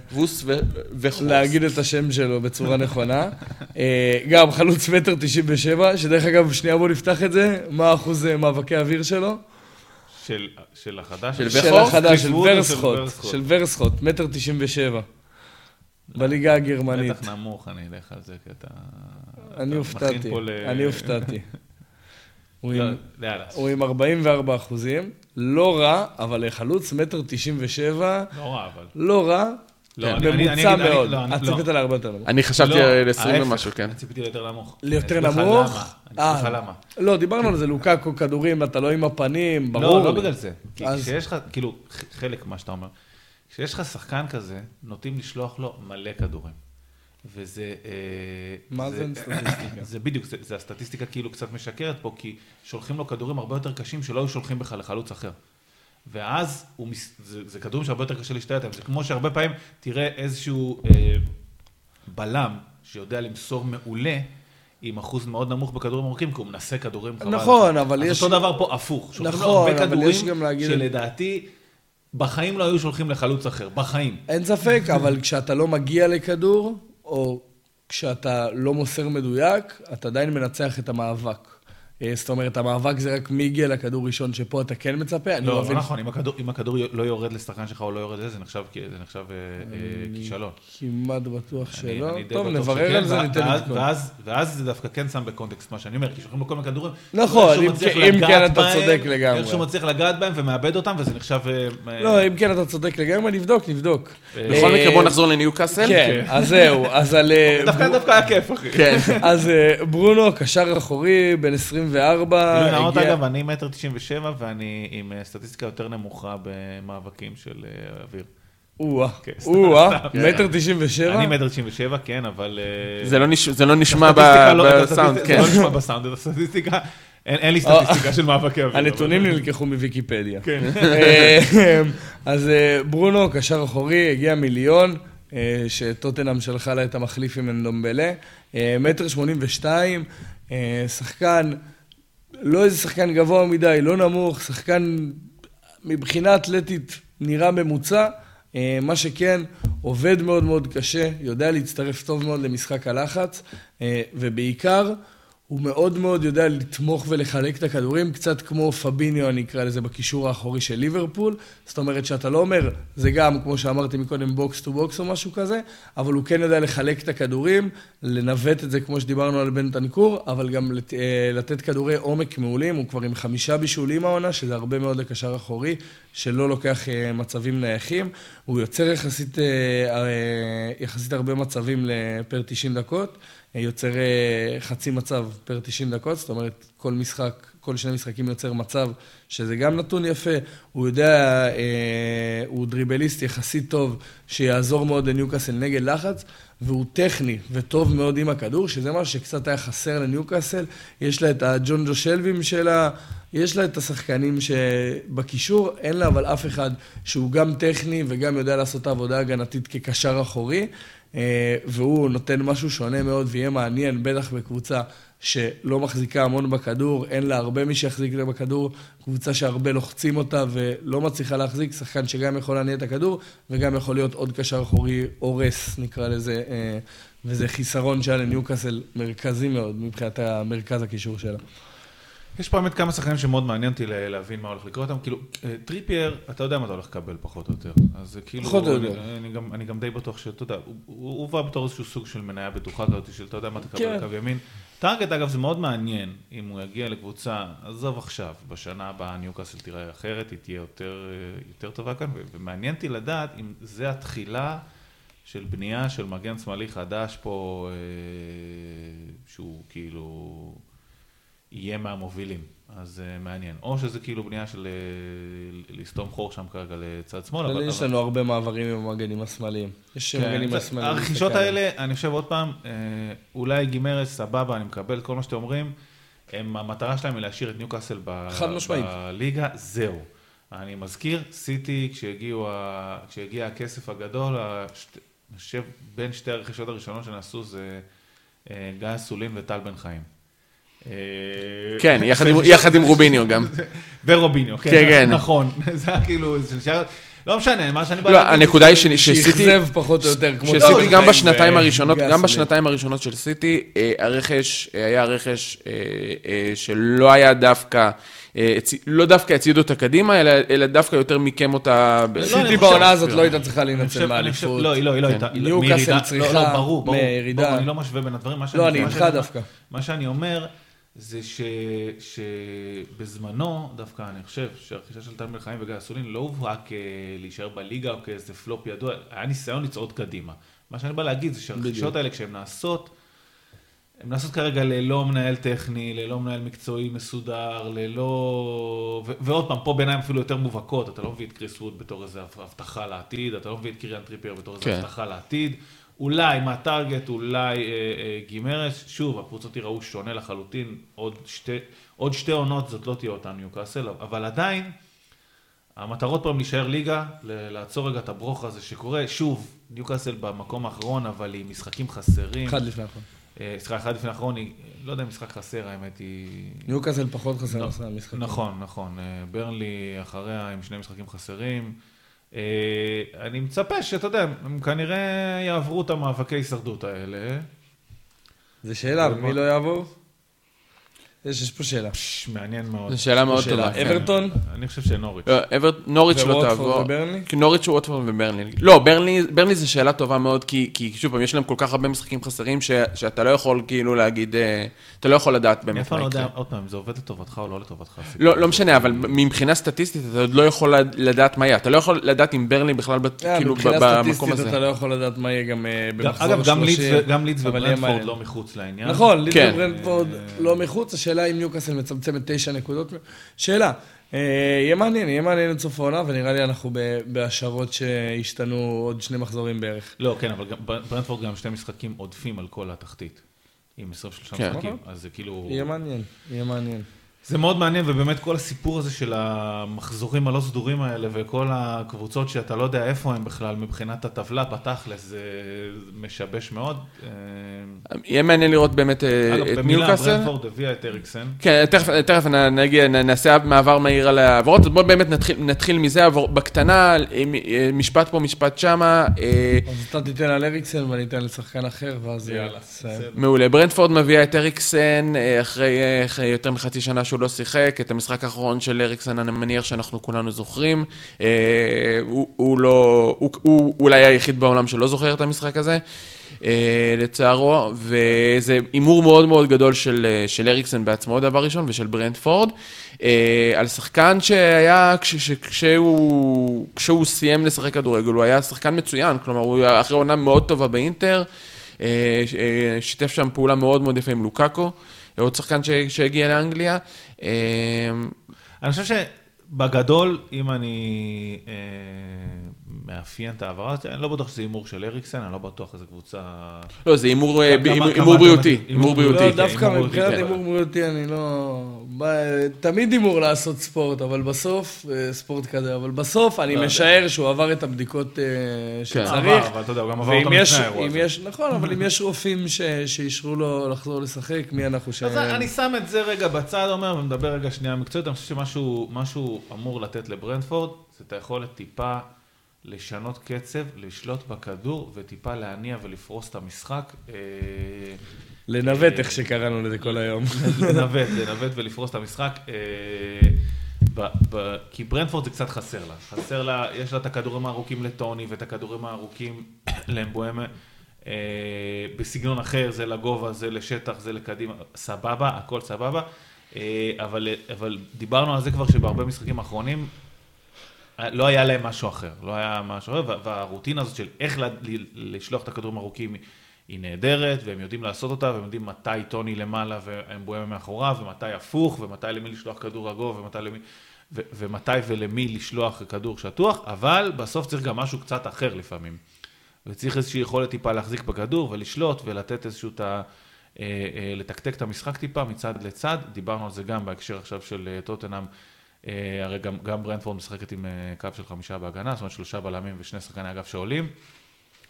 להגיד את השם שלו בצורה נכונה. אה, גם חלוץ מטר 97, שדרך אגב, שנייה בוא נפתח את זה, מה אחוז אה, מאבקי האוויר שלו? של, של החדש? של? החדש, של ורסחוט? של ורסחוט, מטר 97. בליגה הגרמנית. בטח נמוך, אני אלך על זה, כי אתה... אני הופתעתי, אני הופתעתי. הוא לא, עם- יאללה. הוא עם 44 אחוזים, לא רע, אבל לחלוץ מטר 97, לא רע, אבל. לא רע, לא, ממוצע מאוד. לא, את לא. ציפית לה הרבה יותר נמוך. אני חשבתי לא, על 20 ההפך, ומשהו, כן. אני ציפיתי ליותר נמוך. ליותר נמוך? אני אה. אסביר לך למה. לא, דיברנו על זה, לוקקו, כדורים, אתה לא עם הפנים, ברור. לא, לא בגלל זה. כי כשיש לך, כאילו, חלק מה שאתה אומר, כשיש לך שחקן כזה, נוטים לשלוח לו מלא כדורים. וזה... אה, מה זה סטטיסטיקה? זה בדיוק, זה, הסטטיסטיקה כאילו קצת משקרת פה, כי שולחים לו כדורים הרבה יותר קשים שלא היו שולחים בכלל לחלוץ אחר. ואז הוא, זה, זה כדורים שהרבה יותר קשה להשתלט עליהם. זה כמו שהרבה פעמים תראה איזשהו אה, בלם שיודע למסור מעולה, עם אחוז מאוד נמוך בכדורים ארוכים, כי הוא מנסה כדורים חבל. נכון, אבל אז יש- אותו דבר פה הפוך. נכון, אבל יש גם להגיד- שלדעתי בחיים לא היו שולחים לחלוץ אחר, בחיים. אין ספק, אבל כשאתה לא מגיע לכדור, או כשאתה לא מוסר מדויק, אתה עדיין מנצח את המאבק. אה, זאת אומרת, המאבק זה רק מי הגיע לכדור ראשון, שפה אתה כן מצפה. אני לא, מבין- לא נכון, אם הכדור, אם הכדור לא יורד לשחקן שלך או לא יורד לזה, זה נחשב, זה נחשב אה, אה, כישלון. כמעט בטוח אני- שלא. אני טוב, נברר שכן, על זה, ניתן עדכון. ואז- ואז זה דווקא כן שם בקונטקסט מה שאני אומר, כי שולחים לו כל מיני כדורים. נכון, אם כן- אם כן אתה בהם, צודק לגמרי. איכשהו מצליח לגעת בהם ומאבד אותם, וזה נחשב... לא, אם כן אתה צודק לגמרי, נבדוק, נבדוק. בכל מקרה, בוא נחזור לניוקאסל. כן, אז זהו, אז על... דווקא היה כיף, אחי. כן. אז ברונו, קשר אחורי, בן 24, גילוי נאות אגב, אני מטר תשעים ושבע ואני עם אה, סטטיסטיקה יותר נמוכה במאבקים של אה, אוויר. או-אה, כן, או-אה, סתם. מטר תשעים ושבע? אני מטר תשעים ושבע, כן, אבל... אה, זה לא נש- זה לא נשמע לא- את בסאונד, כן. זה לא נשמע בסאונד, את הסטטיסטיקה, אין לי סטטיסטיקה של מאבקי אוויר. הנתונים נלקחו מוויקיפדיה. כן. אז ברונו, קשר אחורי, הגיע מיליון, שטוטנאם שלחה לה את המחליף עם אנדומבלה. מטר שמונים ושתיים, שחקן, לא איזה שחקן גבוה מדי, לא נמוך, שחקן מבחינה אתלטית נראה ממוצע. אה, מה שכן, עובד מאוד מאוד קשה, יודע להצטרף טוב מאוד למשחק הלחץ, אה, ובעיקר, הוא מאוד מאוד יודע לתמוך ולחלק את הכדורים, קצת כמו פביניו, אני אקרא לזה, בקישור האחורי של ליברפול. זאת אומרת שאתה לא אומר, זה גם, כמו שאמרתי מקודם, box to box או משהו כזה, אבל הוא כן יודע לחלק את הכדורים, לנווט את זה כמו שדיברנו על בנטנקור, אבל גם לת, אה, לתת כדורי עומק מעולים, הוא כבר עם חמישה בישולים העונה, שזה הרבה מאוד לקשר אחורי, שלא לוקח אה, מצבים נייחים. הוא יוצר יחסית, אה, יחסית הרבה מצבים פר 90 דקות. יוצר אה, חצי מצב פר 90 דקות, זאת אומרת, כל משחק, כל שני משחקים יוצר מצב, שזה גם נתון יפה. הוא יודע, אה, הוא דריבליסט יחסית טוב, שיעזור מאוד לניוקאסל נגד לחץ, והוא טכני וטוב מאוד עם הכדור, שזה משהו שקצת היה חסר לניוקאסל. יש לה את הג'ון ג'ו שלווים שלה, יש לה את השחקנים שבקישור, אין לה אבל אף אחד שהוא גם טכני וגם יודע לעשות את העבודה ההגנתית כקשר אחורי. אה, והוא נותן משהו שונה מאוד ויהיה מעניין, בטח בקבוצה שלא מחזיקה המון בכדור, אין לה הרבה מי שיחזיק לה בכדור, קבוצה שהרבה לוחצים אותה ולא מצליחה להחזיק, שחקן שגם יכול להניע את הכדור וגם יכול להיות עוד קשר אחורי הורס, נקרא לזה, אה, וזה חיסרון שהיה לניוקאסל מרכזי מאוד מבחינת מרכז הקישור שלה. יש פה באמת כמה שחקנים שמאוד מעניין אותי להבין מה הולך לקרות אותם. כאילו, אה, טריפייר, אתה יודע מה אתה הולך לקבל פחות או יותר. אז זה כאילו, פחות או יותר. אני, אני, גם, אני גם די בטוח שאתה יודע, הוא, בא בתור איזשהו סוג של מניה בטוחה כזאת, של אתה יודע מה תקבל כן. קו ימין. טארגט, אגב, זה מאוד מעניין, אם הוא יגיע לקבוצה, עזוב עכשיו, בשנה הבאה ניוקאסל תיראה אחרת, היא תהיה יותר, אה, יותר טובה כאן, ומעניין אותי לדעת אם זה התחלה של בנייה של מגן שמאלי חדש פה, אה, שהוא כאילו... יהיה מהמובילים, אז uh, מעניין. או שזה כאילו בנייה של uh, לסתום חור שם כרגע לצד שמאל. אבל יש לנו הרבה מעברים עם המגנים השמאליים. יש כן, מגנים השמאליים. הרכישות האלה, אני חושב עוד פעם, אה, אולי גימרס, סבבה, אני מקבל כל מה שאתם אומרים, הם, המטרה שלהם היא להשאיר את ניוקאסל ב-. בליגה, זהו. אני מזכיר, סיטי, כשהגיעו כשהגיע הכסף הגדול, אני חושב, בין שתי הרכישות הראשונות שנעשו זה אה, גיא אסולין וטל בן חיים. אה, כן, יחד עם- רוביניו גם. ורוביניו, כן, כן, כן. נכון, זה היה כאילו, לא משנה, מה שאני בא לא, הנקודה היא שסיטי... שאכזב פחות או יותר, כמו... שסיטי גם בשנתיים הראשונות, גם. בשנתיים הראשונות של סיטי, אה, הרכש אה, היה רכש שלא היה דווקא, לא דווקא הצעיד אותה קדימה, אלא- דווקא יותר מיקם אותה. לא, סיטי בעונה הזאת לא הייתה צריכה להינצל מהאליפות. לא, היא לא, לא כן. הייתה. לא- ניוקאסל מירידה- צריכה לא, לא, ברור, ברור, מירידה. אני לא משווה בין הדברים. לא, אני איתך דווקא. מה שאני אומר, זה ש- שבזמנו, דווקא אני חושב שהרכישה של טל בן חיים וגיא אסולין לא הובאה כדי להישאר בליגה או כאיזה פלופ ידוע, היה ניסיון לצעוד קדימה. מה שאני בא להגיד זה שהרכישות. האלה, כשהן נעשות, הן נעשות כרגע ללא מנהל טכני, ללא מנהל מקצועי מסודר, ללא... ו- ועוד פעם, פה בעיניים אפילו יותר מובהקות, אתה לא מביא את כריס ווד בתור איזו הבטחה לעתיד, אתה לא מביא את קיריאן טריפייר בתור איזו כן. הבטחה לעתיד. אולי מאט טארגט, אולי אה, אה, גימרס, שוב, הקבוצות ייראו שונה לחלוטין, עוד שתי, עוד שתי עונות זאת לא תהיה אותה ניוקאסל, אבל עדיין, המטרות פה הן להישאר ליגה, לעצור רגע את הברוך הזה שקורה, שוב, ניוקאסל במקום האחרון, אבל עם משחקים חסרים. אחד לפני האחרון. אה, סליחה, אחד לפני האחרון, היא- לא יודע אם משחק חסר, האמת היא... ניוקאסל פחות חסר לא. נכון, נכון. אה, ברנלי אחריה עם שני משחקים חסרים. אה, אני מצפה שאתה יודע, הם כנראה יעברו את המאבקי הישרדות האלה. זה שאלה, ומי לא יעבור? יש יש פה שאלה. פש, מעניין מאוד. זו שאלה מאוד טובה. כן. אברטון? אני חושב שנוריץ'. לא, אבר- נוריץ' לא וווטפורד תעבור. נוריץ' ווטפורד וברנלי. לא, ברנלי, זו שאלה טובה מאוד, כי, כי שוב פעם, יש להם כל כך הרבה משחקים חסרים, ש, שאתה לא יכול כאילו להגיד, אה, אתה לא יכול לדעת אני באמת אף פעם מה לא יקרה. יודע, עוד פעם, זה עובד לטובתך או לא לטובתך. לא, הזה. לא משנה, אבל מבחינה סטטיסטית אתה עוד לא יכול לדעת מה יהיה. אתה לא יכול לדעת אם ברנלי בכלל אה, כאילו ב- מבחינה במקום סטטיסטית הזה. אתה לא יכול לדעת מה יהיה גם אה, גם- במחזור אגב, גם לידס 30, ו- גם לידס אבל יהיה וברנטפורד מעניין. לא מחוץ לעניין. נכון, לידס כן. וברנטפורד לא מחוץ, השאלה אם ניוקאסל מצמצמת תשע נקודות. שאלה, אה, יהיה מעניין, יהיה מעניין עד סוף העונה, ונראה לי אנחנו בהשערות שהשתנו עוד שני מחזורים בערך. לא, כן, אבל ברנטפורד גם שתי משחקים עודפים על כל התחתית. עם 23 כן. משחקים, אז זה כאילו... יהיה מעניין, יהיה מעניין. זה מאוד מעניין, ובאמת כל הסיפור הזה של המחזורים הלא סדורים האלה, וכל הקבוצות שאתה לא יודע איפה הם בכלל מבחינת הטבלה, בתכלס, זה משבש מאוד. אה, יהיה מעניין לראות באמת אה, אגב, את במילה, ניוקאסל. ברנפורד הביאה את אריקסן. כן, תכף, תכף נגיע, נעשה מעבר מהיר על העברות, אז בואו באמת נתחיל, נתחיל מזה, עבור, בקטנה, אה, משפט פה, משפט שמה. אז אתה תיתן על אריקסן ואני אתן לשחקן אחר, ואז... יאללה. בסדר. מעולה. ברנדפורד מביאה את אריקסן אחרי, אחרי יותר מחצי שנה שהוא לא שיחק, את המשחק האחרון של אריקסן אני מניח שאנחנו כולנו זוכרים. אה, הוא, הוא לא, הוא, הוא אולי היחיד בעולם שלא זוכר את המשחק הזה, אה, לצערו, וזה הימור מאוד מאוד גדול של, אה, של אריקסן בעצמו, דבר ראשון, ושל ברנדפורד, אה, על שחקן שהיה, כש, ש, כשהוא, כשהוא סיים לשחק כדורגל, הוא היה שחקן מצוין, כלומר, הוא אחרי עונה מאוד טובה באינטר. אה, אה, שיתף שם פעולה מאוד מאוד יפה עם לוקאקו, עוד שחקן שהגיע לאנגליה. אה, אני חושב שבגדול, אם אני אה, מאפיין את ההעברה הזאת, אני לא בטוח שזה הימור של אריקסן, אני לא בטוח איזה קבוצה... לא, זה הימור אה, בריאותי, הימור בריאותי. לא, בריאותי. דווקא מבחינת בריאותי, הימור בריאותי אני לא... תמיד הימור לעשות ספורט, אבל בסוף, אה, ספורט כזה, אבל בסוף אני לא משער שהוא עבר את הבדיקות אה, כן. שצריך. עבר, אבל אתה יודע, הוא גם עבר אותם לפני האירוע אם הזה. יש, נכון, אבל אם יש רופאים שאישרו לו לחזור לשחק, מי אנחנו ש... אז אני שם את זה רגע בצד, אומר, ומדבר רגע שנייה מקצועית, אני חושב שמשהו משהו אמור לתת לברנדפורד, זה את היכולת טיפה לשנות קצב, לשלוט בכדור, וטיפה להניע ולפרוס את המשחק. אה, לנווט, איך שקראנו לזה כל היום. לנווט, לנווט ולפרוס את המשחק. אה, ב- ב- כי ברנדפורד זה קצת חסר לה. חסר לה, יש לה את הכדורים הארוכים לטוני ואת הכדורים הארוכים לאמבואמה. אה, בסגנון אחר, זה לגובה, זה לשטח, זה לקדימה, סבבה, הכל סבבה. אה, אבל, אבל דיברנו על זה כבר שבהרבה משחקים אחרונים, אה, לא היה להם משהו אחר, לא היה משהו אחר, וה- והרוטינה הזאת של איך לשלוח את הכדורים הארוכים היא נהדרת, והם יודעים לעשות אותה, והם יודעים מתי טוני למעלה ואמבואמה מאחוריו, ומתי הפוך, ומתי למי לשלוח כדור רגוע, ומתי למי... ו- ומתי ולמי לשלוח כדור שטוח, אבל בסוף צריך גם משהו קצת אחר לפעמים. וצריך איזושהי יכולת טיפה להחזיק בכדור ולשלוט ולתת איזשהו, ת- אה, אה, לתקתק את המשחק טיפה מצד לצד. דיברנו על זה גם בהקשר עכשיו של אה, טוטנאם. אה, הרי גם, גם ברנדפורד משחקת עם אה, קו של חמישה בהגנה, זאת אומרת שלושה בלמים ושני שחקני אגף שעולים.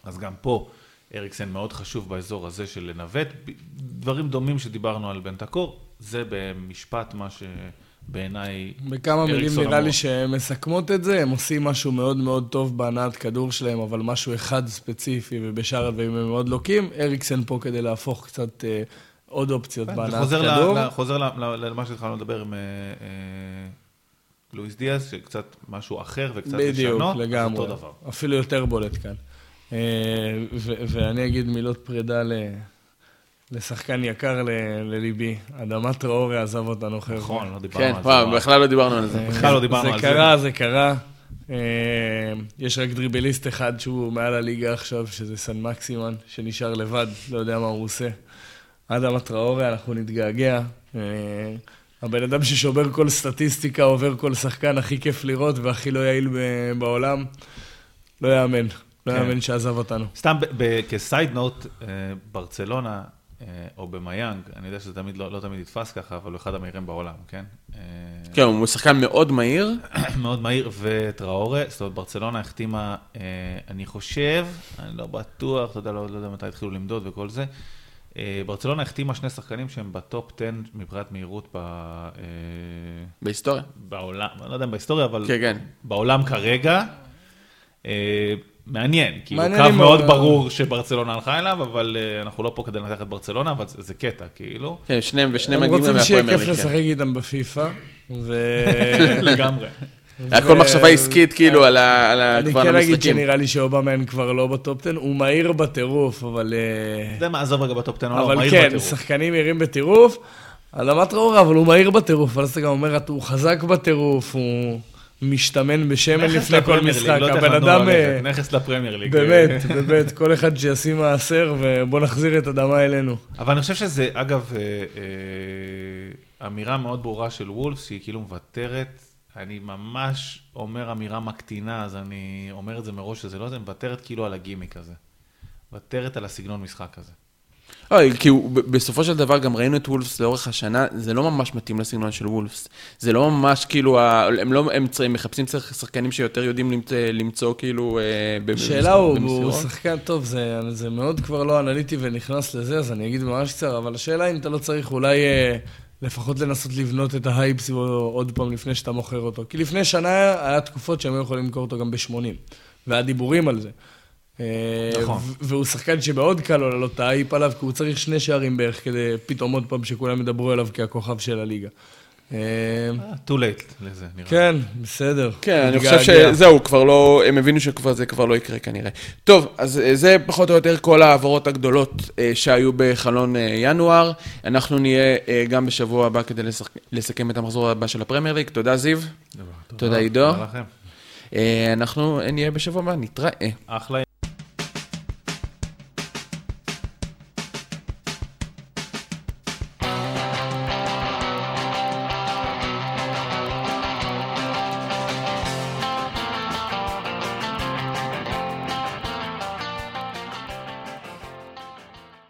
אז גם פה אריקסן מאוד חשוב באזור הזה של לנווט. דברים דומים שדיברנו על בנטקור, זה במשפט מה שבעיניי... בכמה מילים אריקסון נראה. לי שהן מסכמות את זה, הם עושים משהו מאוד מאוד טוב בהנעת כדור שלהם, אבל משהו אחד ספציפי, ובשאר הדברים הם מאוד לוקים. אריקסן פה כדי להפוך קצת אה, עוד אופציות זה בהנעת כדור. חוזר למה שהתחלנו לדבר עם אה, אה, לואיס דיאז, שקצת משהו אחר וקצת בדיוק, לשנות, לגמרי. אותו דבר. אפילו יותר בולט כאן. אה, ו- ואני אגיד מילות פרידה ל- לשחקן יקר ל- לליבי. אדמת טראורי עזב אותנו, חבר'ה. נכון, לא דיברנו כן, על זה. וואו, בכלל לא דיברנו על זה. בכלל לא דיברנו זה על זה. קרה, זה קרה. אה, יש רק דריבליסט אחד שהוא מעל הליגה עכשיו, שזה סן מקסימן, שנשאר לבד, לא יודע מה הוא עושה. אדם הטראורי, אנחנו נתגעגע. אה, הבן אדם ששובר כל סטטיסטיקה, עובר כל שחקן, הכי כיף לראות והכי לא יעיל ב- בעולם. לא יאמן. לא כן. יאמן שעזב אותנו. סתם כסייד נוט, אה, ברצלונה אה, או במיאנג, אני יודע שזה תמיד לא, לא תמיד נתפס ככה, אבל הוא אחד המהירים בעולם, כן? אה, כן, הוא שחקן מאוד מהיר. מאוד מהיר, וטראורה, זאת אומרת, ברצלונה החתימה, אה, אני חושב, אני לא בטוח, אתה יודע, לא, לא יודע מתי התחילו למדוד וכל זה. אה, ברצלונה החתימה שני שחקנים שהם בטופ 10 מבחינת מהירות ב, אה, בהיסטוריה. בעולם, אני לא יודע אם בהיסטוריה, אבל כן, כן. בעולם כרגע. אה, מעניין, כאילו קו מאוד ברור שברצלונה הלכה אליו, אבל אנחנו לא פה כדי לנתח את ברצלונה, אבל זה, קטע, כאילו. כן, שניהם ושני הם מגיעים רוצים שיהיה כיף כן. לשחק איתם בפיפא. לגמרי. היה כל מחשבה עסקית, כאילו, על ה- על אני כבר כן אגיד המשחקים. שנראה לי שאובאמן כבר לא בטופ 10, הוא מהיר בטירוף, אבל... אה, אתה יודע מה, עזוב רגע בטופ 10, הוא אבל מהיר כן, בטירוף. שחקנים מהירים בטירוף. על אמת ראורה, אבל הוא מהיר בטירוף, ואז אתה גם אומר, הוא חזק בטירוף, הוא משתמן בשמן לפני כל משחק. לא הבן אדם, אה, נכס לפרמייר ליג. באמת, באמת, כל אחד שישים מעשר, ובוא נחזיר את אדמה אלינו. אבל אני חושב שזה, אגב, אה, אה, אמירה מאוד ברורה של וולף, שהיא כאילו מוותרת. אני ממש אומר אמירה מקטינה, אז אני אומר את זה מראש, שזה לא זה, מוותרת כאילו על הגימיק הזה. מוותרת על הסגנון משחק הזה. אוי, כי הוא- בסופו של דבר גם ראינו את וולפס לאורך השנה, זה לא ממש מתאים לסגנון של וולפס. זה לא ממש כאילו, הם לא, הם הם מחפשים שחקנים שיותר יודעים למצוא, למצוא כאילו... אה, השאלה הוא, הוא במסירות. שחקן טוב, זה, זה מאוד כבר לא אנליטי ונכנס לזה, אז אני אגיד ממש קצר, אבל השאלה אם אתה לא צריך אולי אה, לפחות לנסות לבנות את ההייפ סביבו עוד פעם לפני שאתה מוכר אותו. כי לפני שנה היה תקופות שהם היו יכולים למכור אותו גם ב-80, והיה דיבורים על זה. אה, נכון. והוא שחקן שמאוד קל לו לעלות את ההייפ עליו, כי הוא צריך שני שערים בערך כדי פתאום עוד פעם שכולם ידברו עליו כהכוכב של הליגה. אה, too late לזה, נראה. כן, בסדר. כן, אני. חושב שזהו, כבר לא, הם הבינו שכבר זה כבר לא יקרה כנראה. טוב, אז אה, זה פחות או יותר כל ההעברות הגדולות אה, שהיו בחלון ינואר. אנחנו נהיה גם בשבוע הבא כדי לסכם את המחזור הבא של הפרמייר ליג. תודה זיו, תודה עידו. תודה לכם. אנחנו נהיה בשבוע הבא, נתראה. אחלה.